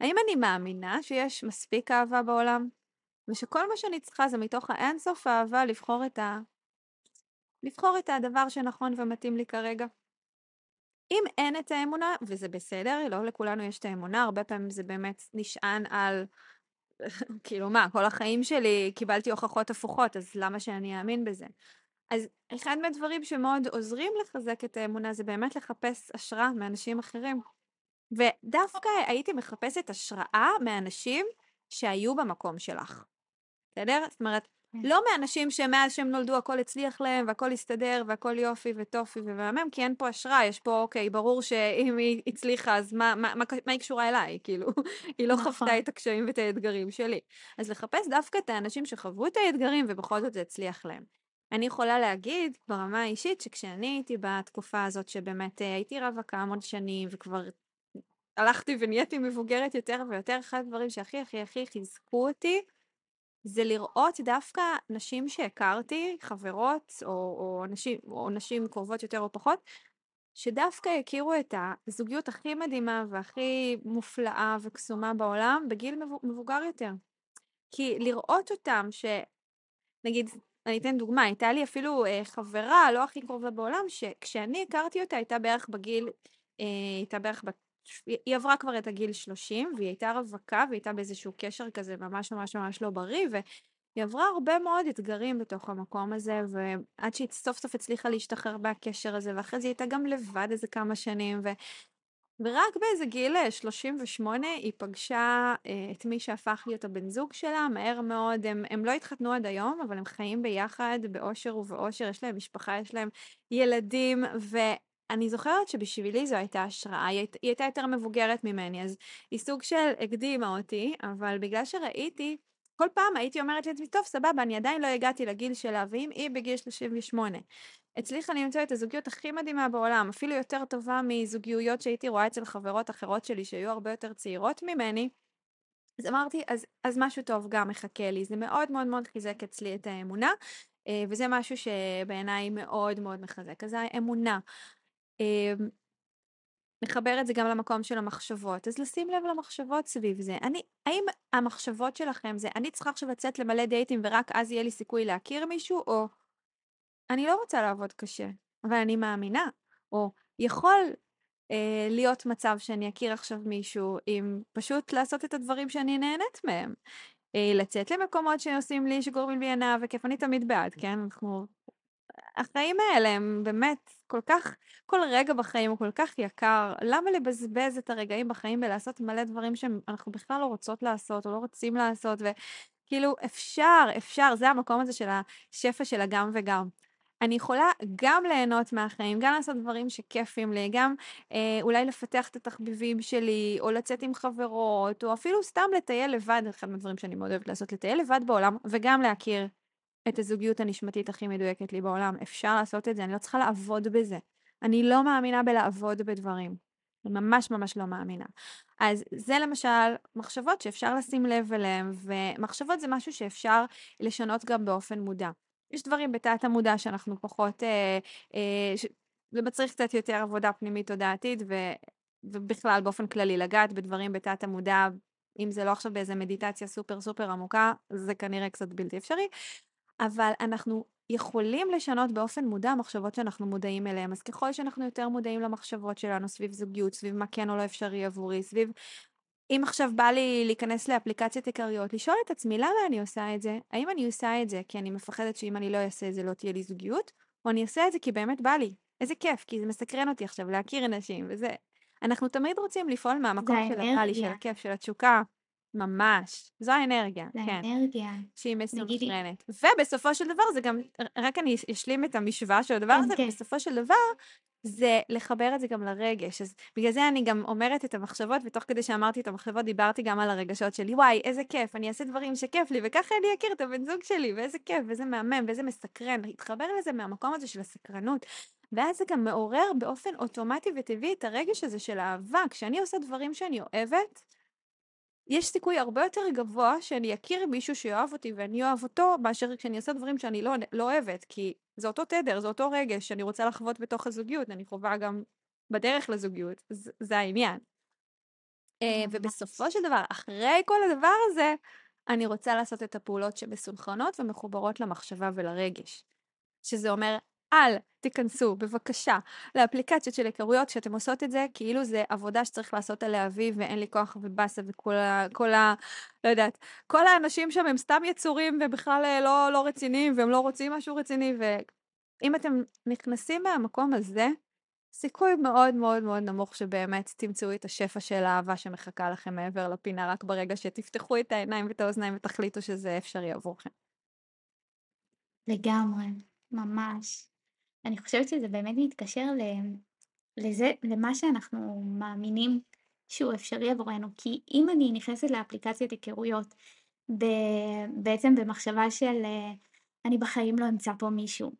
האם אני מאמינה שיש מספיק אהבה בעולם? ושכל מה שאני צריכה זה מתוך האינסוף האהבה לבחור את ה... לבחור את הדבר שנכון ומתאים לי כרגע. אם אין את האמונה, וזה בסדר, לא לכולנו יש את האמונה, הרבה פעמים זה באמת נשען על, כאילו מה, כל החיים שלי קיבלתי הוכחות הפוכות, אז למה שאני אאמין בזה? אז אחד מהדברים שמאוד עוזרים לחזק את האמונה זה באמת לחפש השראה מאנשים אחרים. ודווקא הייתי מחפשת השראה מאנשים שהיו במקום שלך. בסדר? זאת אומרת, כן. לא מאנשים שמאז שהם נולדו הכל הצליח להם והכל הסתדר והכל יופי וטופי ומהמם, כי אין פה השראה, יש פה, אוקיי, ברור שאם היא הצליחה אז מה, מה, מה, מה היא קשורה אליי? כאילו, היא לא נכון. חוותה את הקשיים ואת האתגרים שלי. אז לחפש דווקא את האנשים שחוו את האתגרים ובכל זאת זה הצליח להם. אני יכולה להגיד ברמה האישית שכשאני הייתי בתקופה הזאת שבאמת אה, הייתי רווקה המון שנים וכבר הלכתי ונהייתי מבוגרת יותר ויותר, אחד הדברים שהכי הכי הכי חיזקו אותי זה לראות דווקא נשים שהכרתי, חברות או, או, נשים, או נשים קרובות יותר או פחות, שדווקא הכירו את הזוגיות הכי מדהימה והכי מופלאה וקסומה בעולם בגיל מבוגר יותר. כי לראות אותם ש... אני אתן דוגמה, הייתה לי אפילו אה, חברה, לא הכי קרובה בעולם, שכשאני הכרתי אותה הייתה בערך בגיל, אה, הייתה בערך, בת, היא עברה כבר את הגיל 30, והיא הייתה רווקה, והיא הייתה באיזשהו קשר כזה ממש ממש ממש לא בריא, והיא עברה הרבה מאוד אתגרים בתוך המקום הזה, ועד שהיא סוף סוף הצליחה להשתחרר מהקשר הזה, ואחרי זה היא הייתה גם לבד איזה כמה שנים, ו... ורק באיזה גיל 38 אה, היא פגשה אה, את מי שהפך להיות הבן זוג שלה, מהר מאוד, הם, הם לא התחתנו עד היום, אבל הם חיים ביחד באושר ובאושר, יש להם משפחה, יש להם ילדים, ואני זוכרת שבשבילי זו הייתה השראה, היא הייתה יותר מבוגרת ממני, אז היא סוג של הקדימה אותי, אבל בגלל שראיתי, כל פעם הייתי אומרת לעצמי, טוב, סבבה, אני עדיין לא הגעתי לגיל שלה, ואם היא בגיל 38 הצליחה למצוא את הזוגיות הכי מדהימה בעולם, אפילו יותר טובה מזוגיות שהייתי רואה אצל חברות אחרות שלי שהיו הרבה יותר צעירות ממני, אז אמרתי, אז, אז משהו טוב גם מחכה לי. זה מאוד מאוד מאוד חיזק אצלי את האמונה, אה, וזה משהו שבעיניי מאוד מאוד מחזק. אז האמונה. מחבר את זה גם למקום של המחשבות, אז לשים לב למחשבות סביב זה. אני, האם המחשבות שלכם זה, אני צריכה עכשיו לצאת למלא דייטים ורק אז יהיה לי סיכוי להכיר מישהו, או אני לא רוצה לעבוד קשה, אבל אני מאמינה. או יכול אה, להיות מצב שאני אכיר עכשיו מישהו עם פשוט לעשות את הדברים שאני נהנית מהם. אה, לצאת למקומות שעושים לי, שגורמים לי הנאה וכיף, אני תמיד בעד, כן? אנחנו... החיים האלה הם באמת כל כך, כל רגע בחיים הוא כל כך יקר, למה לבזבז את הרגעים בחיים בלעשות מלא דברים שאנחנו בכלל לא רוצות לעשות או לא רוצים לעשות, וכאילו אפשר, אפשר, זה המקום הזה של השפע של הגם וגם. אני יכולה גם ליהנות מהחיים, גם לעשות דברים שכיפים לי, גם אה, אולי לפתח את התחביבים שלי, או לצאת עם חברות, או אפילו סתם לטייל לבד, אחד מהדברים שאני מאוד אוהבת לעשות, לטייל לבד בעולם, וגם להכיר את הזוגיות הנשמתית הכי מדויקת לי בעולם. אפשר לעשות את זה, אני לא צריכה לעבוד בזה. אני לא מאמינה בלעבוד בדברים. אני ממש ממש לא מאמינה. אז זה למשל מחשבות שאפשר לשים לב אליהן, ומחשבות זה משהו שאפשר לשנות גם באופן מודע. יש דברים בתת המודע שאנחנו פחות, אה, אה, ש... זה מצריך קצת יותר עבודה פנימית תודעתית, ו... ובכלל באופן כללי לגעת בדברים בתת המודע, אם זה לא עכשיו באיזה מדיטציה סופר סופר עמוקה, זה כנראה קצת בלתי אפשרי, אבל אנחנו יכולים לשנות באופן מודע מחשבות שאנחנו מודעים אליהן. אז ככל שאנחנו יותר מודעים למחשבות שלנו סביב זוגיות, סביב מה כן או לא אפשרי עבורי, סביב אם עכשיו בא לי להיכנס לאפליקציות עיקריות, לשאול את עצמי למה אני עושה את זה? האם אני עושה את זה כי אני מפחדת שאם אני לא אעשה את זה לא תהיה לי זוגיות? או אני אעשה את זה כי באמת בא לי. איזה כיף, כי זה מסקרן אותי עכשיו להכיר אנשים וזה. אנחנו תמיד רוצים לפעול מהמקום של לי, של הכיף, של התשוקה. ממש. זו האנרגיה, זה כן. האנרגיה. שהיא נגידי. מסונכרנת. ובסופו של דבר זה גם, רק אני אשלים את המשוואה של הדבר כן, הזה, כן. בסופו של דבר זה לחבר את זה גם לרגש. אז בגלל זה אני גם אומרת את המחשבות, ותוך כדי שאמרתי את המחשבות דיברתי גם על הרגשות שלי. וואי, איזה כיף, אני אעשה דברים שכיף לי, וככה אני אכיר את הבן זוג שלי, ואיזה כיף, ואיזה מהמם, ואיזה מסקרן. להתחבר לזה מהמקום הזה של הסקרנות. ואז זה גם מעורר באופן אוטומטי וטבעי את הרגש הזה של אהבה. כשאני עושה דברים שאני אוהבת, יש סיכוי הרבה יותר גבוה שאני אכיר מישהו שיאהב אותי ואני אוהב אותו, מאשר כשאני עושה דברים שאני לא, לא אוהבת, כי זה אותו תדר, זה אותו רגש שאני רוצה לחוות בתוך הזוגיות, אני חווה גם בדרך לזוגיות, זה, זה העניין. אה, ובסופו של דבר, אחרי כל הדבר הזה, אני רוצה לעשות את הפעולות שמסונכרנות ומחוברות למחשבה ולרגש. שזה אומר, אל תיכנסו בבקשה לאפליקציות של היכרויות כשאתם עושות את זה, כאילו זה עבודה שצריך לעשות עליה אביב ואין לי כוח ובאסה וכל ה... כל ה... לא יודעת, כל האנשים שם הם סתם יצורים ובכלל אה, לא, לא רציניים והם לא רוצים משהו רציני ואם אתם נכנסים מהמקום הזה, סיכוי מאוד מאוד מאוד נמוך שבאמת תמצאו את השפע של האהבה שמחכה לכם מעבר לפינה רק ברגע שתפתחו את העיניים ואת האוזניים ותחליטו שזה אפשרי עבורכם. לגמרי, ממש. אני חושבת שזה באמת מתקשר ל- לזה, למה שאנחנו מאמינים שהוא אפשרי עבורנו. כי אם אני נכנסת לאפליקציית היכרויות, ב- בעצם במחשבה של אה, אני בחיים לא אמצא פה מישהו,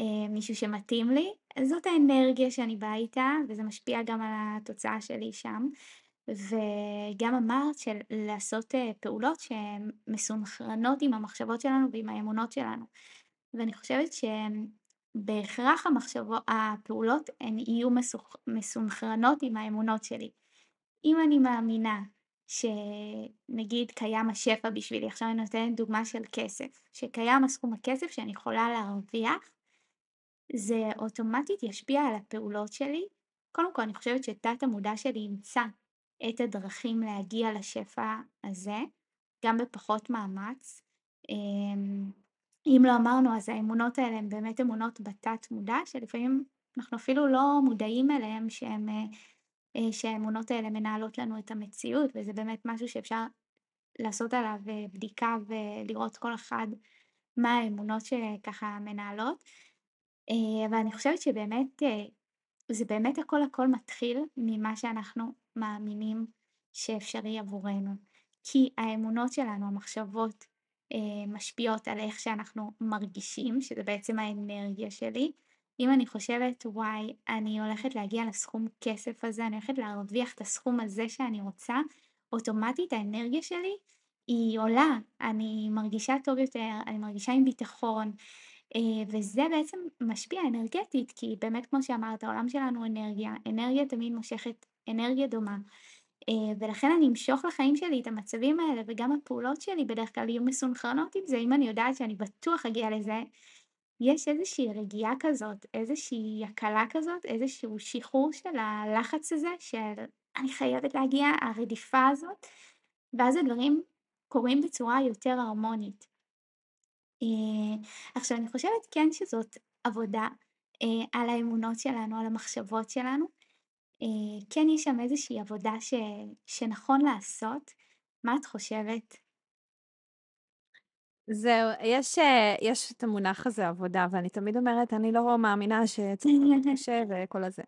אה, מישהו שמתאים לי, זאת האנרגיה שאני באה איתה, וזה משפיע גם על התוצאה שלי שם. וגם אמרת של לעשות אה, פעולות שהן מסונכרנות עם המחשבות שלנו ועם האמונות שלנו. ואני חושבת שבהכרח המחשבות, הפעולות הן יהיו מסוכ... מסונכרנות עם האמונות שלי. אם אני מאמינה שנגיד קיים השפע בשבילי, עכשיו אני נותנת דוגמה של כסף, שקיים הסכום הכסף שאני יכולה להרוויח, זה אוטומטית ישפיע על הפעולות שלי. קודם כל אני חושבת שתת המודע שלי ימצא את הדרכים להגיע לשפע הזה, גם בפחות מאמץ. אם לא אמרנו, אז האמונות האלה הן באמת אמונות בתת מודע, שלפעמים אנחנו אפילו לא מודעים אליהן שהן, אה, אה, שהאמונות האלה מנהלות לנו את המציאות, וזה באמת משהו שאפשר לעשות עליו אה, בדיקה ולראות כל אחד מה האמונות שככה מנהלות. אבל אני חושבת שבאמת, זה באמת הכל הכל מתחיל ממה שאנחנו מאמינים שאפשרי עבורנו. כי האמונות שלנו, המחשבות, משפיעות על איך שאנחנו מרגישים, שזה בעצם האנרגיה שלי. אם אני חושבת, וואי, אני הולכת להגיע לסכום כסף הזה, אני הולכת להרוויח את הסכום הזה שאני רוצה, אוטומטית האנרגיה שלי היא עולה, אני מרגישה טוב יותר, אני מרגישה עם ביטחון, אה, וזה בעצם משפיע אנרגטית, כי באמת כמו שאמרת, העולם שלנו אנרגיה, אנרגיה תמיד מושכת אנרגיה דומה. אה, ולכן אני אמשוך לחיים שלי את המצבים האלה וגם הפעולות שלי בדרך כלל יהיו מסונכרנות עם זה, אם אני יודעת שאני בטוח אגיע לזה, יש איזושהי רגיעה כזאת, איזושהי הקלה כזאת, איזשהו שחרור של הלחץ הזה של אני חייבת להגיע, הרדיפה הזאת, ואז הדברים קורים בצורה יותר הרמונית. אה, עכשיו אני חושבת כן שזאת עבודה אה, על האמונות שלנו, על המחשבות שלנו. אה, כן יש שם איזושהי עבודה ש... שנכון לעשות. מה את חושבת? זהו, יש, יש את המונח הזה עבודה, ואני תמיד אומרת, אני לא מאמינה שצריך קשה וכל הזה.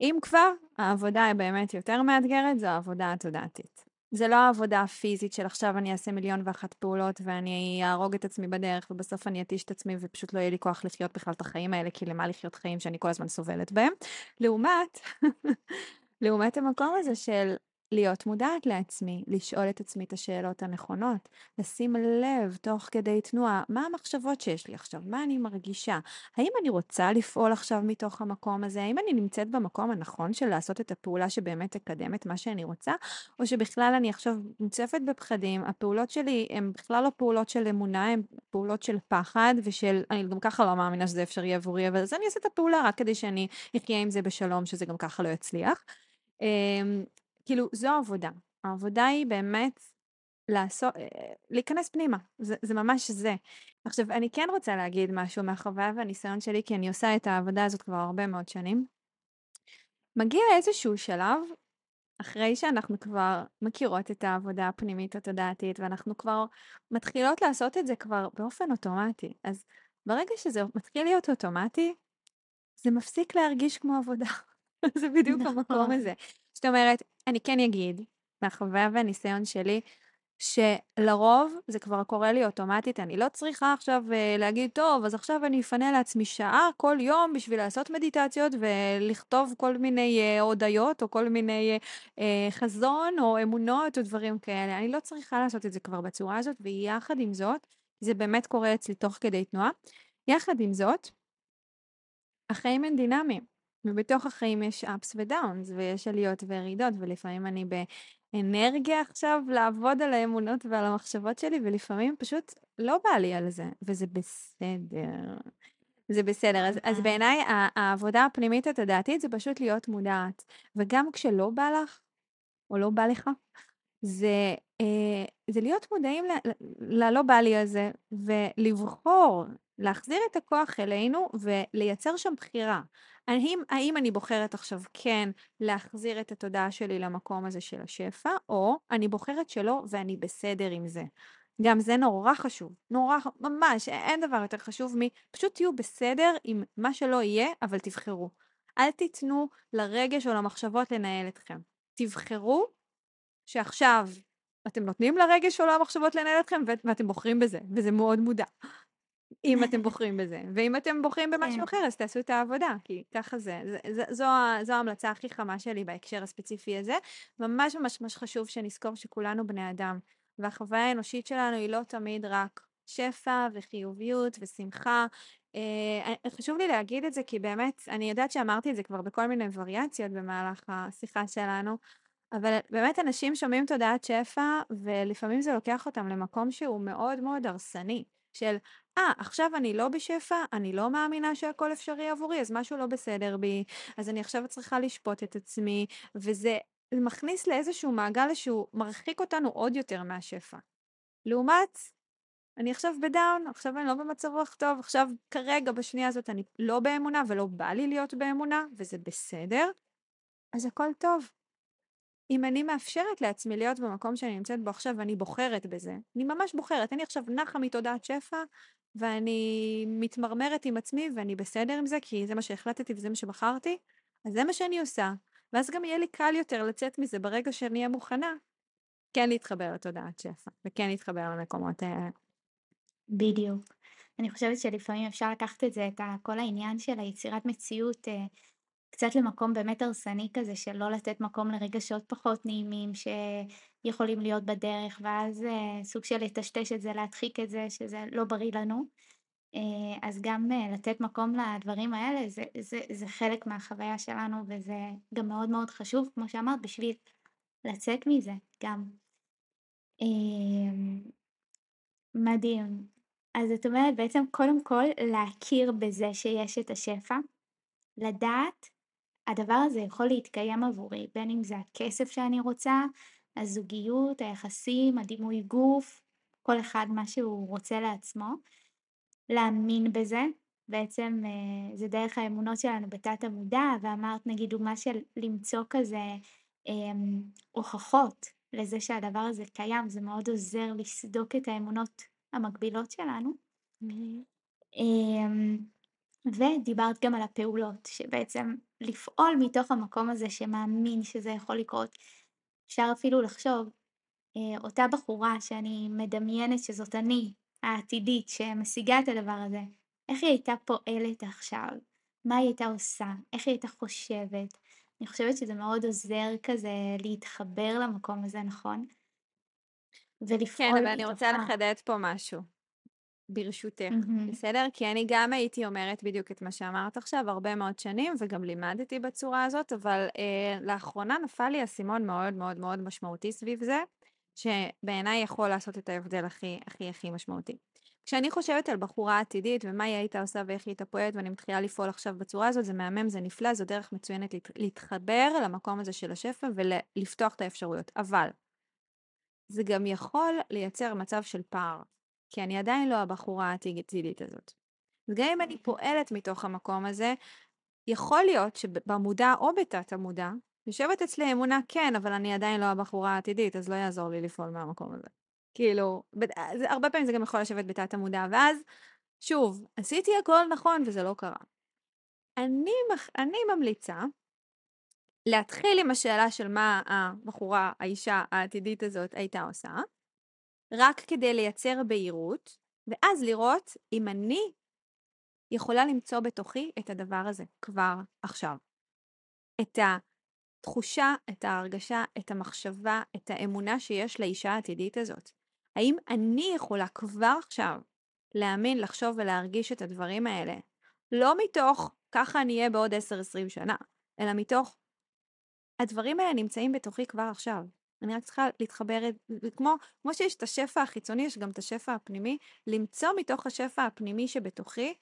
אם כבר, העבודה היא באמת יותר מאתגרת, זו העבודה התודעתית. זה לא העבודה הפיזית של עכשיו אני אעשה מיליון ואחת פעולות ואני אהרוג את עצמי בדרך ובסוף אני אתיש את עצמי ופשוט לא יהיה לי כוח לחיות בכלל את החיים האלה, כי למה לחיות חיים שאני כל הזמן סובלת בהם. לעומת, לעומת המקום הזה של להיות מודעת לעצמי, לשאול את עצמי את השאלות הנכונות, לשים לב תוך כדי תנועה, מה המחשבות שיש לי עכשיו, מה אני מרגישה, האם אני רוצה לפעול עכשיו מתוך המקום הזה, האם אני נמצאת במקום הנכון של לעשות את הפעולה שבאמת תקדם את מה שאני רוצה, או שבכלל אני עכשיו מוצפת בפחדים, הפעולות שלי הן בכלל לא פעולות של אמונה, הן פעולות של פחד ושל, אני גם ככה לא מאמינה שזה אפשרי עבורי, אבל אז אני אעשה את הפעולה רק כדי שאני אחיה עם זה בשלום, שזה גם ככה לא יצליח. כאילו, זו העבודה. העבודה היא באמת לעשות, אה, להיכנס פנימה, זה, זה ממש זה. עכשיו, אני כן רוצה להגיד משהו מהחוויה והניסיון שלי, כי אני עושה את העבודה הזאת כבר הרבה מאוד שנים. מגיע איזשהו שלב, אחרי שאנחנו כבר מכירות את העבודה הפנימית התודעתית, ואנחנו כבר מתחילות לעשות את זה כבר באופן אוטומטי. אז ברגע שזה מתחיל להיות אוטומטי, זה מפסיק להרגיש כמו עבודה. זה בדיוק המקום נכון. הזה. זאת אומרת, אני כן אגיד, מהחוויה והניסיון שלי, שלרוב זה כבר קורה לי אוטומטית, אני לא צריכה עכשיו uh, להגיד, טוב, אז עכשיו אני אפנה לעצמי שעה כל יום בשביל לעשות מדיטציות ולכתוב כל מיני uh, הודיות או כל מיני uh, חזון או אמונות או דברים כאלה. אני לא צריכה לעשות את זה כבר בצורה הזאת, ויחד עם זאת, זה באמת קורה אצלי תוך כדי תנועה. יחד עם זאת, החיים הם דינמיים. ובתוך החיים יש ups ודאונס, ויש עליות וירידות, ולפעמים אני באנרגיה עכשיו לעבוד על האמונות ועל המחשבות שלי, ולפעמים פשוט לא בא לי על זה, וזה בסדר. זה בסדר. אז, אז בעיניי העבודה הפנימית התודעתית זה פשוט להיות מודעת. וגם כשלא בא לך, או לא בא לך, זה, אה, זה להיות מודעים ללא בא לי הזה, ולבחור, להחזיר את הכוח אלינו ולייצר שם בחירה. האם, האם אני בוחרת עכשיו כן להחזיר את התודעה שלי למקום הזה של השפע, או אני בוחרת שלא ואני בסדר עם זה. גם זה נורא חשוב, נורא, ממש, אין דבר יותר חשוב מפשוט תהיו בסדר עם מה שלא יהיה, אבל תבחרו. אל תיתנו לרגש או למחשבות לנהל אתכם. תבחרו שעכשיו אתם נותנים לרגש או למחשבות לנהל אתכם ואתם בוחרים בזה, וזה מאוד מודע. אם אתם בוחרים בזה. ואם אתם בוחרים במשהו כן. אחר, אז תעשו את העבודה, כי ככה זה. זו, זו, ההמלצה הכי חמה שלי בהקשר הספציפי הזה. ממש ממש ממש חשוב שנזכור שכולנו בני אדם, והחוויה האנושית שלנו היא לא תמיד רק שפע וחיוביות ושמחה. אה, חשוב לי להגיד את זה, כי באמת, אני יודעת שאמרתי את זה כבר בכל מיני וריאציות במהלך השיחה שלנו, אבל באמת אנשים שומעים תודעת שפע, ולפעמים זה לוקח אותם למקום שהוא מאוד מאוד הרסני. של, אה, ah, עכשיו אני לא בשפע, אני לא מאמינה שהכל אפשרי עבורי, אז משהו לא בסדר בי, אז אני עכשיו צריכה לשפוט את עצמי, וזה מכניס לאיזשהו מעגל שהוא מרחיק אותנו עוד יותר מהשפע. לעומת, אני עכשיו בדאון, עכשיו אני לא במצב רוח טוב, עכשיו כרגע בשנייה הזאת אני לא באמונה ולא בא לי להיות באמונה, וזה בסדר, אז הכל טוב. אם אני מאפשרת לעצמי להיות במקום שאני נמצאת בו עכשיו ואני בוחרת בזה, אני ממש בוחרת, אני עכשיו נחה מתודעת שפע ואני מתמרמרת עם עצמי ואני בסדר עם זה כי זה מה שהחלטתי וזה מה שבחרתי, אז זה מה שאני עושה. ואז גם יהיה לי קל יותר לצאת מזה ברגע שאני אהיה מוכנה כן להתחבר לתודעת שפע וכן להתחבר למקומות האלה. בדיוק. אני חושבת שלפעמים אפשר לקחת את זה, את כל העניין של היצירת מציאות אה, קצת למקום באמת הרסני כזה של לא לתת מקום לרגשות פחות נעימים שיכולים להיות בדרך ואז אה, סוג של לטשטש את זה, להדחיק את זה שזה לא בריא לנו. אה, אז גם אה, לתת מקום לדברים האלה זה, זה, זה חלק מהחוויה שלנו וזה גם מאוד מאוד חשוב כמו שאמרת בשביל לצאת מזה גם. אה, מדהים. אז את אומרת בעצם קודם כל להכיר בזה שיש את השפע, לדעת הדבר הזה יכול להתקיים עבורי, בין אם זה הכסף שאני רוצה, הזוגיות, היחסים, הדימוי גוף, כל אחד מה שהוא רוצה לעצמו, להאמין בזה, בעצם אה, זה דרך האמונות שלנו בתת המודע, ואמרת נגיד דוגמה של למצוא כזה אמ, הוכחות לזה שהדבר הזה קיים, זה מאוד עוזר לסדוק את האמונות המקבילות שלנו. אמ, ודיברת גם על הפעולות, שבעצם לפעול מתוך המקום הזה שמאמין שזה יכול לקרות. אפשר אפילו לחשוב, אה, אותה בחורה שאני מדמיינת שזאת אני, העתידית, שמשיגה את הדבר הזה, איך היא הייתה פועלת עכשיו? מה היא הייתה עושה? איך היא הייתה חושבת? אני חושבת שזה מאוד עוזר כזה להתחבר למקום הזה, נכון? ולפעול כן, אבל אני רוצה לחדד פה משהו, ברשותך, mm-hmm. בסדר? כי אני גם הייתי אומרת בדיוק את מה שאמרת עכשיו הרבה מאוד שנים, וגם לימדתי בצורה הזאת, אבל אה, לאחרונה נפל לי אסימון מאוד מאוד מאוד משמעותי סביב זה, שבעיניי יכול לעשות את ההבדל הכי הכי הכי משמעותי. כשאני חושבת על בחורה עתידית ומה היא הייתה עושה ואיך היא הייתה פועלת ואני מתחילה לפעול עכשיו בצורה הזאת, זה מהמם, זה נפלא, זו דרך מצוינת להתחבר למקום הזה של השפע ולפתוח את האפשרויות. אבל זה גם יכול לייצר מצב של פער, כי אני עדיין לא הבחורה העתידית הזאת. וגם אם אני פועלת מתוך המקום הזה, יכול להיות שבמודע או בתת המודע, יושבת אצלי אמונה כן, אבל אני עדיין לא הבחורה העתידית, אז לא יעזור לי לפעול מהמקום הזה. כאילו, זה, הרבה פעמים זה גם יכול לשבת בתת המודע, ואז, שוב, עשיתי הכל נכון וזה לא קרה. אני, אני ממליצה להתחיל עם השאלה של מה הבחורה, האישה העתידית הזאת הייתה עושה, רק כדי לייצר בהירות, ואז לראות אם אני יכולה למצוא בתוכי את הדבר הזה כבר עכשיו. את התחושה, את ההרגשה, את המחשבה, את האמונה שיש לאישה העתידית הזאת. האם אני יכולה כבר עכשיו להאמין, לחשוב ולהרגיש את הדברים האלה? לא מתוך ככה אני אהיה בעוד 10-20 שנה, אלא מתוך הדברים האלה נמצאים בתוכי כבר עכשיו. אני רק צריכה להתחבר, כמו, כמו שיש את השפע החיצוני, יש גם את השפע הפנימי, למצוא מתוך השפע הפנימי שבתוכי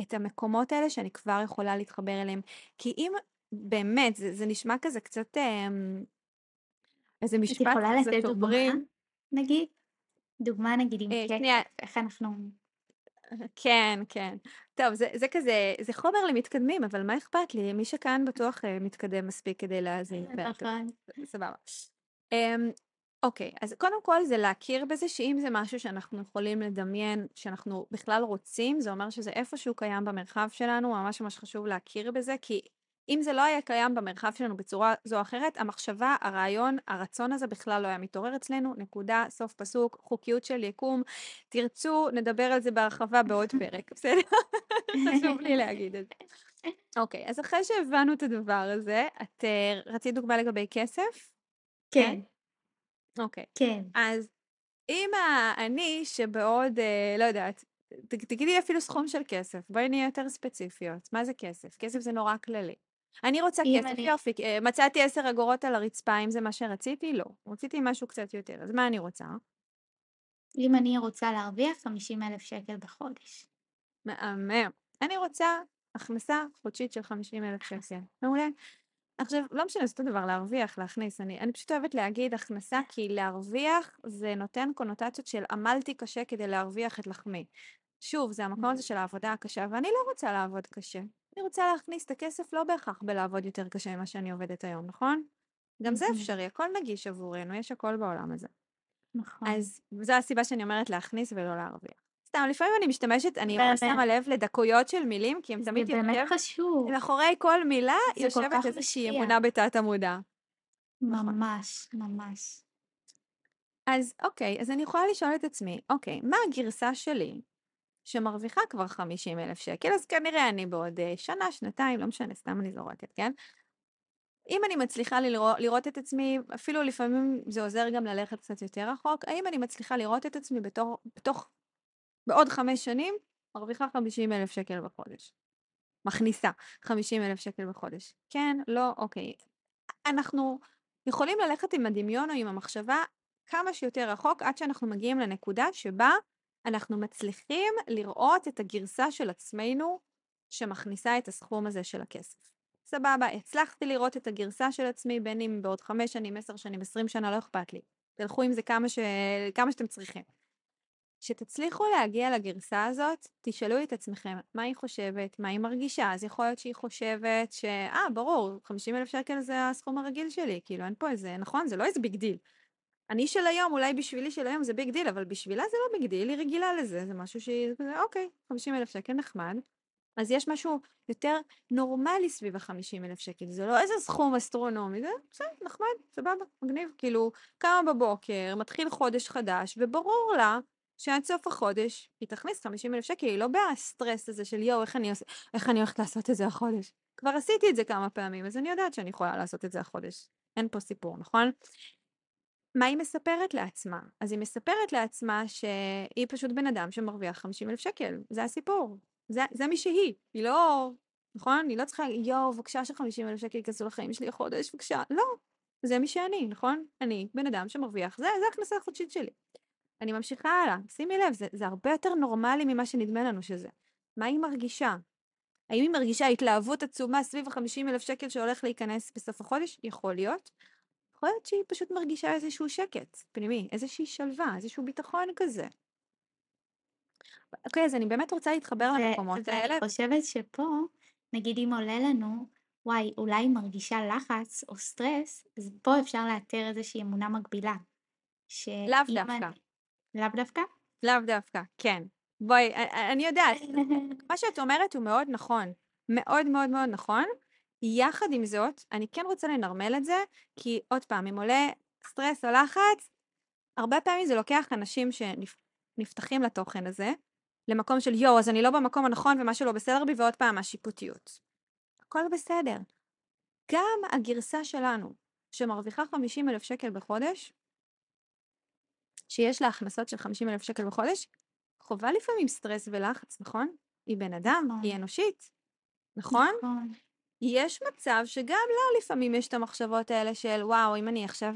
את המקומות האלה שאני כבר יכולה להתחבר אליהם. כי אם באמת, זה, זה נשמע כזה קצת, אה, איזה משפט כזה טוברים. את יכולה לתת דוגמה, נגיד? דוגמה נגיד עם אה, שנייה. איך אנחנו... כן, כן. טוב, זה, זה כזה, זה חומר למתקדמים, אבל מה אכפת לי? מי שכאן בטוח אה, מתקדם מספיק כדי להאזין. נכון. סבבה. Um, אוקיי, אז קודם כל זה להכיר בזה שאם זה משהו שאנחנו יכולים לדמיין, שאנחנו בכלל רוצים, זה אומר שזה איפשהו קיים במרחב שלנו, ממש ממש חשוב להכיר בזה, כי אם זה לא היה קיים במרחב שלנו בצורה זו או אחרת, המחשבה, הרעיון, הרצון הזה בכלל לא היה מתעורר אצלנו, נקודה, סוף פסוק, חוקיות של יקום. תרצו, נדבר על זה בהרחבה בעוד פרק, בסדר? חשוב לי להגיד את זה. אוקיי, אז אחרי שהבנו את הדבר הזה, את uh, רצית דוגמה לגבי כסף? כן. אוקיי. כן. אז אם אני שבעוד, uh, לא יודעת, תגידי אפילו סכום של כסף, בואי נהיה יותר ספציפיות. מה זה כסף? כסף זה נורא כללי. אני רוצה כסף, אני... יופי, אה, מצאתי עשר אגורות על הרצפה, אם זה מה שרציתי? לא. רציתי משהו קצת יותר, אז מה אני רוצה? אם אני רוצה להרוויח 50 אלף שקל בחודש. מהמם. אני רוצה הכנסה חודשית של 50 אלף שקל. מעולה. עכשיו, לא משנה, זה אותו דבר, להרוויח, להכניס. אני, אני פשוט אוהבת להגיד הכנסה, כי להרוויח זה נותן קונוטציות של עמלתי קשה כדי להרוויח את לחמי. שוב, זה המקום הזה של העבודה הקשה, ואני לא רוצה לעבוד קשה. אני רוצה להכניס את הכסף לא בהכרח בלעבוד יותר קשה ממה שאני עובדת היום, נכון? גם זה אפשרי, הכל נגיש עבורנו, יש הכל בעולם הזה. נכון. אז זו הסיבה שאני אומרת להכניס ולא להרוויח. סתם, לפעמים אני משתמשת, אני באמת. שמה לב לדקויות של מילים, כי הם תמיד יושב... זה באמת חשוב. מאחורי כל מילה יושבת איזושהי אמונה בתת המודע. נכון. ממש, ממש. אז אוקיי, אז אני יכולה לשאול את עצמי, אוקיי, מה הגרסה שלי שמרוויחה כבר 50 אלף שקל, אז כנראה אני בעוד אה, שנה, שנתיים, לא משנה, סתם אני זורקת, כן? אם אני מצליחה לראות, לראות את עצמי, אפילו לפעמים זה עוזר גם ללכת קצת יותר רחוק, האם אני מצליחה לראות את עצמי בתור, בתוך, בעוד חמש שנים, מרוויחה 50 אלף שקל בחודש. מכניסה 50 אלף שקל בחודש. כן, לא, אוקיי. אנחנו יכולים ללכת עם הדמיון או עם המחשבה כמה שיותר רחוק עד שאנחנו מגיעים לנקודה שבה אנחנו מצליחים לראות את הגרסה של עצמנו שמכניסה את הסכום הזה של הכסף. סבבה, הצלחתי לראות את הגרסה של עצמי, בין אם בעוד חמש שנים, עשר שנים, עשרים שנה, לא אכפת לי. תלכו עם זה כמה, ש... כמה שאתם צריכים. כשתצליחו להגיע לגרסה הזאת, תשאלו את עצמכם מה היא חושבת, מה היא מרגישה. אז יכול להיות שהיא חושבת ש... אה, ברור, 50 אלף שקל זה הסכום הרגיל שלי, כאילו אין פה איזה, נכון? זה לא איזה big deal. אני של היום, אולי בשבילי של היום זה big deal, אבל בשבילה זה לא big deal, היא רגילה לזה, זה משהו שהיא, אוקיי, 50 אלף שקל נחמד. אז יש משהו יותר נורמלי סביב ה-50 אלף שקל, זה לא איזה סכום אסטרונומי, זה בסדר, נחמד, סבבה, מגניב. כאילו, קמה בבוקר, מתחיל חודש חדש, וברור לה שעד סוף החודש היא תכניס 50 אלף שקל, היא לא בסטרס הזה של יואו, איך עוש... איך אני הולכת לעשות את זה החודש. כבר עשיתי את זה כמה פעמים, אז אני יודעת שאני יכולה לעשות את זה החודש. אין פה סיפור, נכון? מה היא מספרת לעצמה? אז היא מספרת לעצמה שהיא פשוט בן אדם שמרוויח 50 אלף שקל, זה הסיפור. זה, זה מי שהיא, היא לא, נכון? היא לא צריכה, יואו, בבקשה ש-50 אלף שקל ייכנסו לחיים שלי החודש, בבקשה, לא. זה מי שאני, נכון? אני בן אדם שמרוויח, זה, זה הכנסה החודשית שלי. אני ממשיכה הלאה, שימי לב, זה, זה הרבה יותר נורמלי ממה שנדמה לנו שזה. מה היא מרגישה? האם היא מרגישה התלהבות עצומה סביב ה-50 אלף שקל שהולך להיכנס בסוף החודש? יכול להיות. יכול להיות שהיא פשוט מרגישה איזשהו שקט פנימי, איזושהי שלווה, איזשהו ביטחון כזה. אוקיי, אז אני באמת רוצה להתחבר למקומות האלה. ואני חושבת שפה, נגיד אם עולה לנו, וואי, אולי היא מרגישה לחץ או סטרס, אז פה אפשר לאתר איזושהי אמונה מקבילה. לאו דווקא. אני... לאו דווקא? לאו דווקא, כן. בואי, אני יודעת, מה שאת אומרת הוא מאוד נכון. מאוד מאוד מאוד נכון. יחד עם זאת, אני כן רוצה לנרמל את זה, כי עוד פעם, אם עולה סטרס או לחץ, הרבה פעמים זה לוקח אנשים שנפתחים לתוכן הזה, למקום של יואו, אז אני לא במקום הנכון ומשהו לא בסדר בי, ועוד פעם השיפוטיות. הכל בסדר. גם הגרסה שלנו, שמרוויחה 50 אלף שקל בחודש, שיש לה הכנסות של 50 אלף שקל בחודש, חווה לפעמים סטרס ולחץ, נכון? היא בן אדם, נכון. היא אנושית, נכון? נכון. יש מצב שגם לה לפעמים יש את המחשבות האלה של וואו, אם אני עכשיו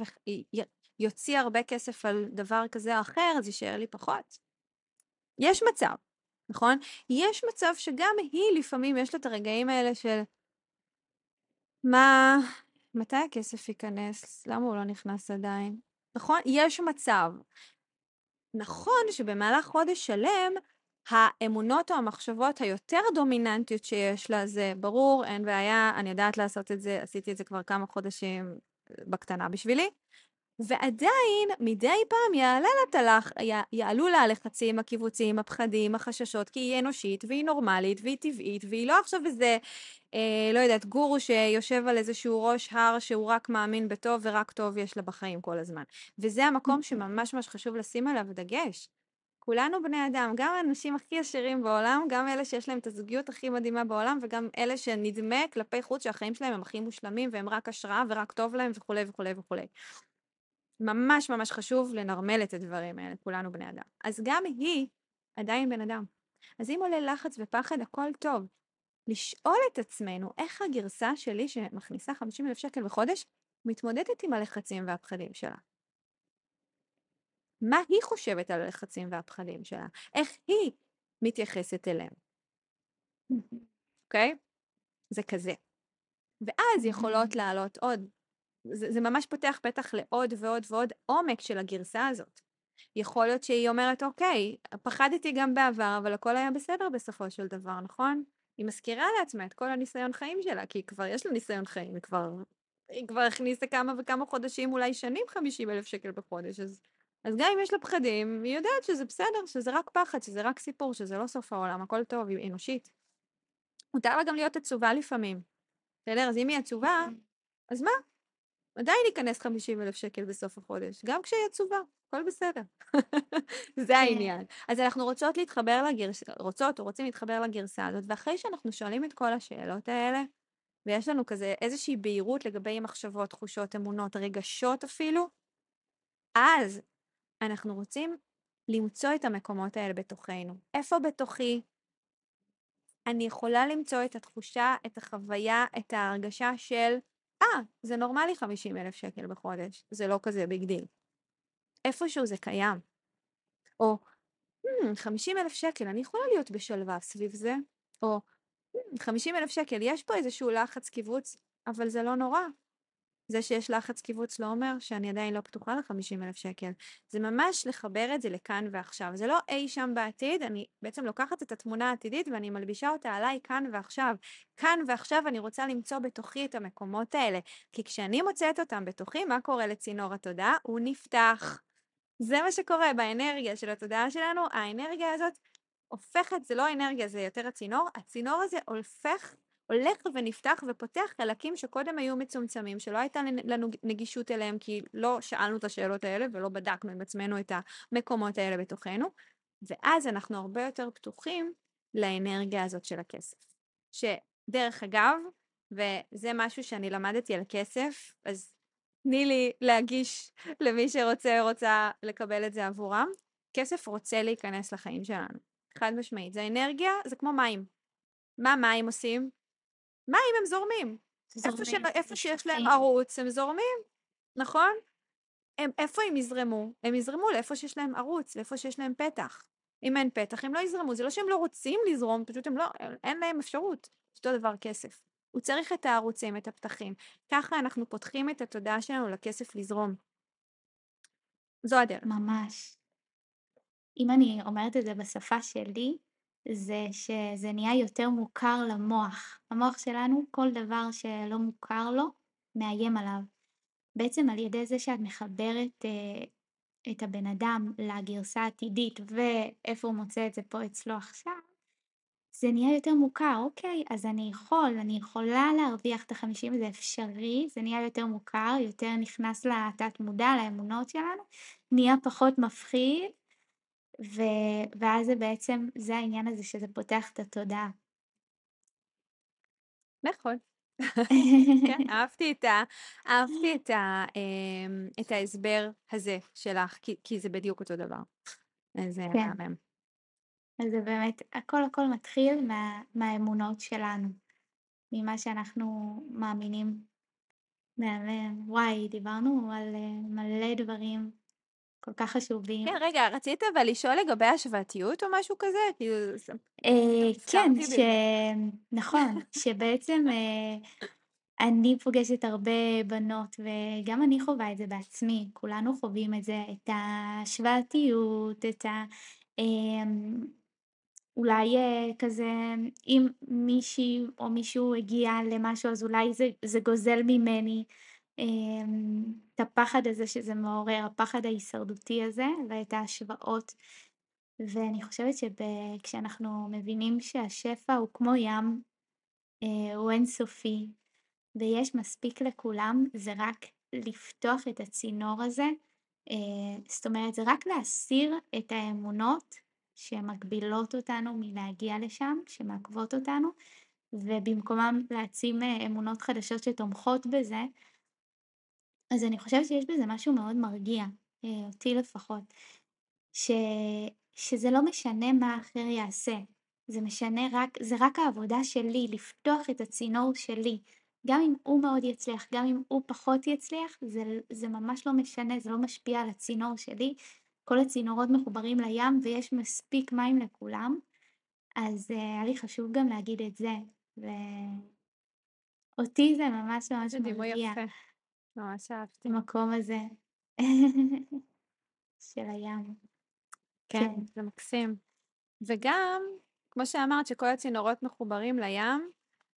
יוציא הרבה כסף על דבר כזה או אחר, אז יישאר לי פחות. יש מצב, נכון? יש מצב שגם היא לפעמים יש לה את הרגעים האלה של מה, מתי הכסף ייכנס? למה הוא לא נכנס עדיין? נכון? יש מצב. נכון שבמהלך חודש שלם האמונות או המחשבות היותר דומיננטיות שיש לה זה ברור, אין בעיה, אני יודעת לעשות את זה, עשיתי את זה כבר כמה חודשים בקטנה בשבילי, ועדיין מדי פעם יעלה לה תלך, יעלו לה הלחצים, הקיבוצים, הפחדים, החששות, כי היא אנושית והיא נורמלית והיא טבעית והיא לא עכשיו איזה, אה, לא יודעת, גורו שיושב על איזשהו ראש הר שהוא רק מאמין בטוב ורק טוב יש לה בחיים כל הזמן. וזה המקום שממש ממש חשוב לשים עליו דגש. כולנו בני אדם, גם האנשים הכי עשירים בעולם, גם אלה שיש להם את הזוגיות הכי מדהימה בעולם, וגם אלה שנדמה כלפי חוץ שהחיים שלהם הם הכי מושלמים והם רק השראה ורק טוב להם וכולי וכולי וכולי. ממש ממש חשוב לנרמל את הדברים האלה, כולנו בני אדם. אז גם היא עדיין בן אדם. אז אם עולה לחץ ופחד, הכל טוב. לשאול את עצמנו איך הגרסה שלי שמכניסה 50 אלף שקל בחודש, מתמודדת עם הלחצים והפחדים שלה. מה היא חושבת על הלחצים והפחדים שלה? איך היא מתייחסת אליהם? אוקיי? Okay? זה כזה. ואז יכולות לעלות עוד זה, זה ממש פותח פתח לעוד ועוד ועוד עומק של הגרסה הזאת. יכול להיות שהיא אומרת, אוקיי, פחדתי גם בעבר, אבל הכל היה בסדר בסופו של דבר, נכון? היא מזכירה לעצמה את כל הניסיון חיים שלה, כי כבר יש לה ניסיון חיים, היא כבר, היא כבר הכניסה כמה וכמה חודשים, אולי שנים 50 אלף שקל בחודש, אז, אז גם אם יש לה פחדים, היא יודעת שזה בסדר, שזה רק פחד, שזה רק סיפור, שזה לא סוף העולם, הכל טוב, היא אנושית. מותר לה גם להיות עצובה לפעמים. בסדר? אז אם היא עצובה, אז מה? עדיין ייכנס 50 אלף שקל בסוף החודש, גם כשהיא עצובה, הכל בסדר. זה כן. העניין. אז אנחנו רוצות להתחבר לגרסה, רוצות או רוצים להתחבר לגרסה הזאת, ואחרי שאנחנו שואלים את כל השאלות האלה, ויש לנו כזה איזושהי בהירות לגבי מחשבות, תחושות, אמונות, רגשות אפילו, אז אנחנו רוצים למצוא את המקומות האלה בתוכנו. איפה בתוכי אני יכולה למצוא את התחושה, את החוויה, את ההרגשה של אה, זה נורמלי 50 אלף שקל בחודש, זה לא כזה big deal. איפשהו זה קיים. או, hmm, 50 אלף שקל, אני יכולה להיות בשלווה סביב זה, או, hmm, 50 אלף שקל, יש פה איזשהו לחץ כיווץ, אבל זה לא נורא. זה שיש לחץ כיווץ לא אומר שאני עדיין לא פתוחה ל-50 אלף שקל. זה ממש לחבר את זה לכאן ועכשיו. זה לא אי שם בעתיד, אני בעצם לוקחת את התמונה העתידית ואני מלבישה אותה עליי כאן ועכשיו. כאן ועכשיו אני רוצה למצוא בתוכי את המקומות האלה. כי כשאני מוצאת אותם בתוכי, מה קורה לצינור התודעה? הוא נפתח. זה מה שקורה באנרגיה של התודעה שלנו, האנרגיה הזאת הופכת, זה לא אנרגיה, זה יותר הצינור, הצינור הזה הופך הולך ונפתח ופותח חלקים שקודם היו מצומצמים, שלא הייתה לנו נגישות אליהם כי לא שאלנו את השאלות האלה ולא בדקנו עם עצמנו את המקומות האלה בתוכנו, ואז אנחנו הרבה יותר פתוחים לאנרגיה הזאת של הכסף. שדרך אגב, וזה משהו שאני למדתי על כסף, אז תני לי להגיש למי שרוצה או רוצה לקבל את זה עבורם. כסף רוצה להיכנס לחיים שלנו, חד משמעית. זה אנרגיה, זה כמו מים. מה מים עושים? מים הם זורמים. איפה, ש... איפה שיש להם ערוץ הם זורמים, נכון? הם, איפה הם יזרמו? הם יזרמו לאיפה שיש להם ערוץ, לאיפה שיש להם פתח. אם אין פתח הם לא יזרמו, זה לא שהם לא רוצים לזרום, פשוט הם לא, אין להם אפשרות. אותו דבר כסף. הוא צריך את הערוצים, את הפתחים. ככה אנחנו פותחים את התודעה שלנו לכסף לזרום. זו הדרך. ממש. אם אני אומרת את זה בשפה שלי, זה שזה נהיה יותר מוכר למוח. המוח שלנו, כל דבר שלא מוכר לו, מאיים עליו. בעצם על ידי זה שאת מחברת אה, את הבן אדם לגרסה העתידית ואיפה הוא מוצא את זה פה אצלו עכשיו, זה נהיה יותר מוכר, אוקיי, אז אני יכול, אני יכולה להרוויח את החמישים, זה אפשרי, זה נהיה יותר מוכר, יותר נכנס לתת מודע, לאמונות שלנו, נהיה פחות מפחיד, ו... ואז זה בעצם, זה העניין הזה שזה פותח את התודעה. נכון. כן, אהבתי את, ה, אהבתי את, ה, אמ, את ההסבר הזה שלך, כי, כי זה בדיוק אותו דבר. זה כן. מהמם. אז זה באמת, הכל הכל מתחיל מה, מהאמונות שלנו, ממה שאנחנו מאמינים. מהמם. וואי, דיברנו על אה, מלא דברים כל כך חשובים. כן, רגע, רצית אבל לשאול לגבי השוואתיות או משהו כזה? כאילו... אה, כן, ש... נכון, שבעצם אה, אני פוגשת הרבה בנות, וגם אני חווה את זה בעצמי, כולנו חווים את זה, את השוואתיות, את ה... אמ, אולי אה, כזה, אם מישהי או מישהו הגיע למשהו, אז אולי זה, זה גוזל ממני. אמ, את הפחד הזה שזה מעורר, הפחד ההישרדותי הזה ואת ההשוואות. ואני חושבת שכשאנחנו מבינים שהשפע הוא כמו ים, אה, הוא אינסופי, ויש מספיק לכולם, זה רק לפתוח את הצינור הזה, אה, זאת אומרת זה רק להסיר את האמונות שמגבילות אותנו מלהגיע לשם, שמעכבות אותנו, ובמקומם להעצים אה, אמונות חדשות שתומכות בזה, אז אני חושבת שיש בזה משהו מאוד מרגיע, אה, אותי לפחות, ש... שזה לא משנה מה האחר יעשה, זה משנה רק, זה רק העבודה שלי, לפתוח את הצינור שלי. גם אם הוא מאוד יצליח, גם אם הוא פחות יצליח, זה, זה ממש לא משנה, זה לא משפיע על הצינור שלי. כל הצינורות מחוברים לים ויש מספיק מים לכולם, אז uh, היה לי חשוב גם להגיד את זה. ואותי זה ממש ממש מרגיע. יפה. ממש אהבתי. המקום הזה של הים. כן, כן, זה מקסים. וגם, כמו שאמרת, שכל הצינורות מחוברים לים,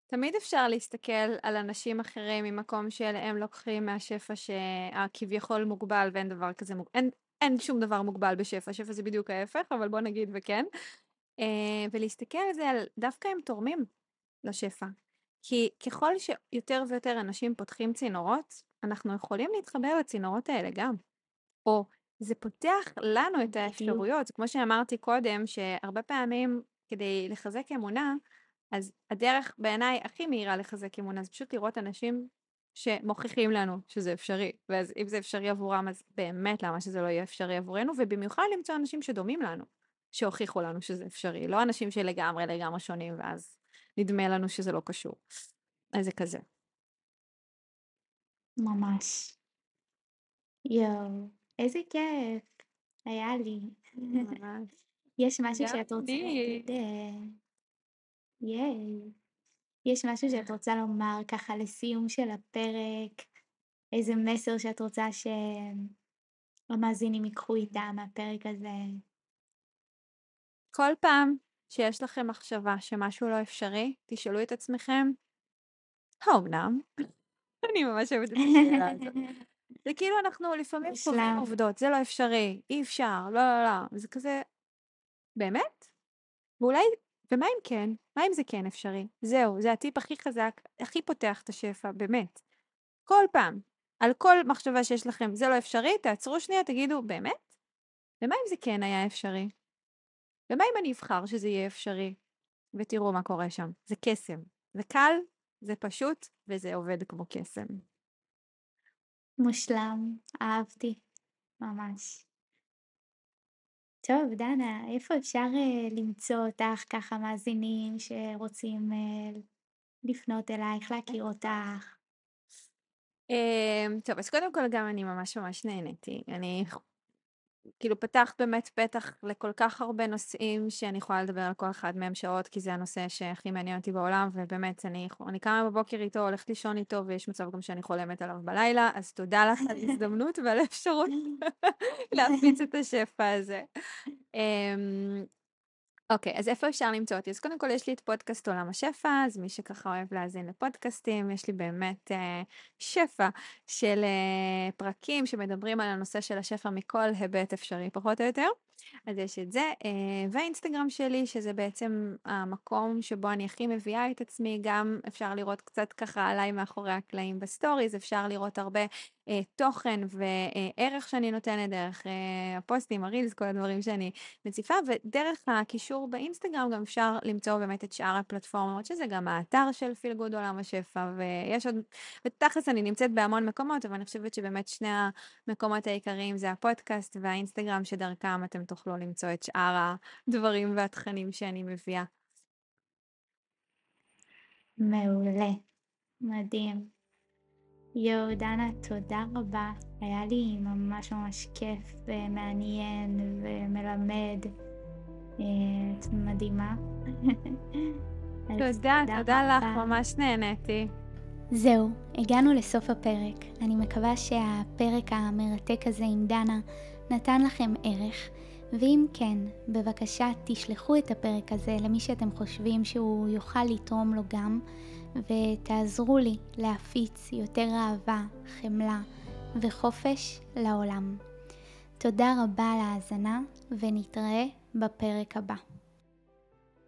תמיד אפשר להסתכל על אנשים אחרים ממקום שהם לוקחים מהשפע שהכביכול מוגבל ואין דבר כזה מוגבל. אין, אין שום דבר מוגבל בשפע, שפע זה בדיוק ההפך, אבל בוא נגיד וכן. אה, ולהסתכל על זה, על דווקא הם תורמים לשפע. כי ככל שיותר ויותר אנשים פותחים צינורות, אנחנו יכולים להתחבר לצינורות האלה גם. או זה פותח לנו את האפשרויות, כמו שאמרתי קודם, שהרבה פעמים כדי לחזק אמונה, אז הדרך בעיניי הכי מהירה לחזק אמונה זה פשוט לראות אנשים שמוכיחים לנו שזה אפשרי, ואז אם זה אפשרי עבורם אז באמת למה שזה לא יהיה אפשרי עבורנו, ובמיוחד למצוא אנשים שדומים לנו, שהוכיחו לנו שזה אפשרי, לא אנשים שלגמרי לגמרי שונים ואז נדמה לנו שזה לא קשור. אז זה כזה. ממש. יואו, איזה כיף היה לי. ממש. יש משהו שאת רוצה להגיד? אה, ייי. יש משהו שאת רוצה לומר ככה לסיום של הפרק? איזה מסר שאת רוצה שהמאזינים ייקחו איתם מהפרק הזה? כל פעם שיש לכם מחשבה שמשהו לא אפשרי, תשאלו את עצמכם, האומנם? אני ממש אוהבת את השאלה הזאת. זה כאילו אנחנו לפעמים קובעים עובדות, זה לא אפשרי, אי אפשר, לא, לא, לא. זה כזה, באמת? ואולי, ומה אם כן? מה אם זה כן אפשרי? זהו, זה הטיפ הכי חזק, הכי פותח את השפע, באמת. כל פעם, על כל מחשבה שיש לכם, זה לא אפשרי, תעצרו שנייה, תגידו, באמת? ומה אם זה כן היה אפשרי? ומה אם אני אבחר שזה יהיה אפשרי? ותראו מה קורה שם. זה קסם. זה קל, זה פשוט, וזה עובד כמו קסם. מושלם, אהבתי, ממש. טוב, דנה, איפה אפשר uh, למצוא אותך ככה מאזינים שרוצים uh, לפנות אלייך, להכיר אותך? Um, טוב, אז קודם כל גם אני ממש ממש נהניתי. אני כאילו פתחת באמת פתח לכל כך הרבה נושאים שאני יכולה לדבר על כל אחד מהם שעות, כי זה הנושא שהכי מעניין אותי בעולם, ובאמת, אני, אני קמה בבוקר איתו, הולכת לישון איתו, ויש מצב גם שאני חולמת עליו בלילה, אז תודה לך על ההזדמנות ועל האפשרות להפיץ את השפע הזה. אוקיי, okay, אז איפה אפשר למצוא אותי? אז קודם כל יש לי את פודקאסט עולם השפע, אז מי שככה אוהב להאזין לפודקאסטים, יש לי באמת אה, שפע של אה, פרקים שמדברים על הנושא של השפע מכל היבט אפשרי פחות או יותר. אז יש את זה, אה, והאינסטגרם שלי, שזה בעצם המקום שבו אני הכי מביאה את עצמי, גם אפשר לראות קצת ככה עליי מאחורי הקלעים בסטוריז, אפשר לראות הרבה תוכן וערך שאני נותנת דרך אה, הפוסטים, הרילס, כל הדברים שאני מציפה, ודרך הקישור באינסטגרם גם אפשר למצוא באמת את שאר הפלטפורמות, שזה גם האתר של פיל גוד עולם השפע, ויש עוד, ותכלס אני נמצאת בהמון מקומות, אבל אני חושבת שבאמת שני המקומות העיקריים זה הפודקאסט והאינסטגרם, שדרכם אתם תוכלו למצוא את שאר הדברים והתכנים שאני מביאה. מעולה, מדהים. יואו, דנה, תודה רבה. היה לי ממש ממש כיף ומעניין ומלמד. אה, את מדהימה. תודה, תודה לך, ממש נהניתי. זהו, הגענו לסוף הפרק. אני מקווה שהפרק המרתק הזה עם דנה נתן לכם ערך. ואם כן, בבקשה תשלחו את הפרק הזה למי שאתם חושבים שהוא יוכל לתרום לו גם, ותעזרו לי להפיץ יותר אהבה, חמלה וחופש לעולם. תודה רבה על ההאזנה, ונתראה בפרק הבא.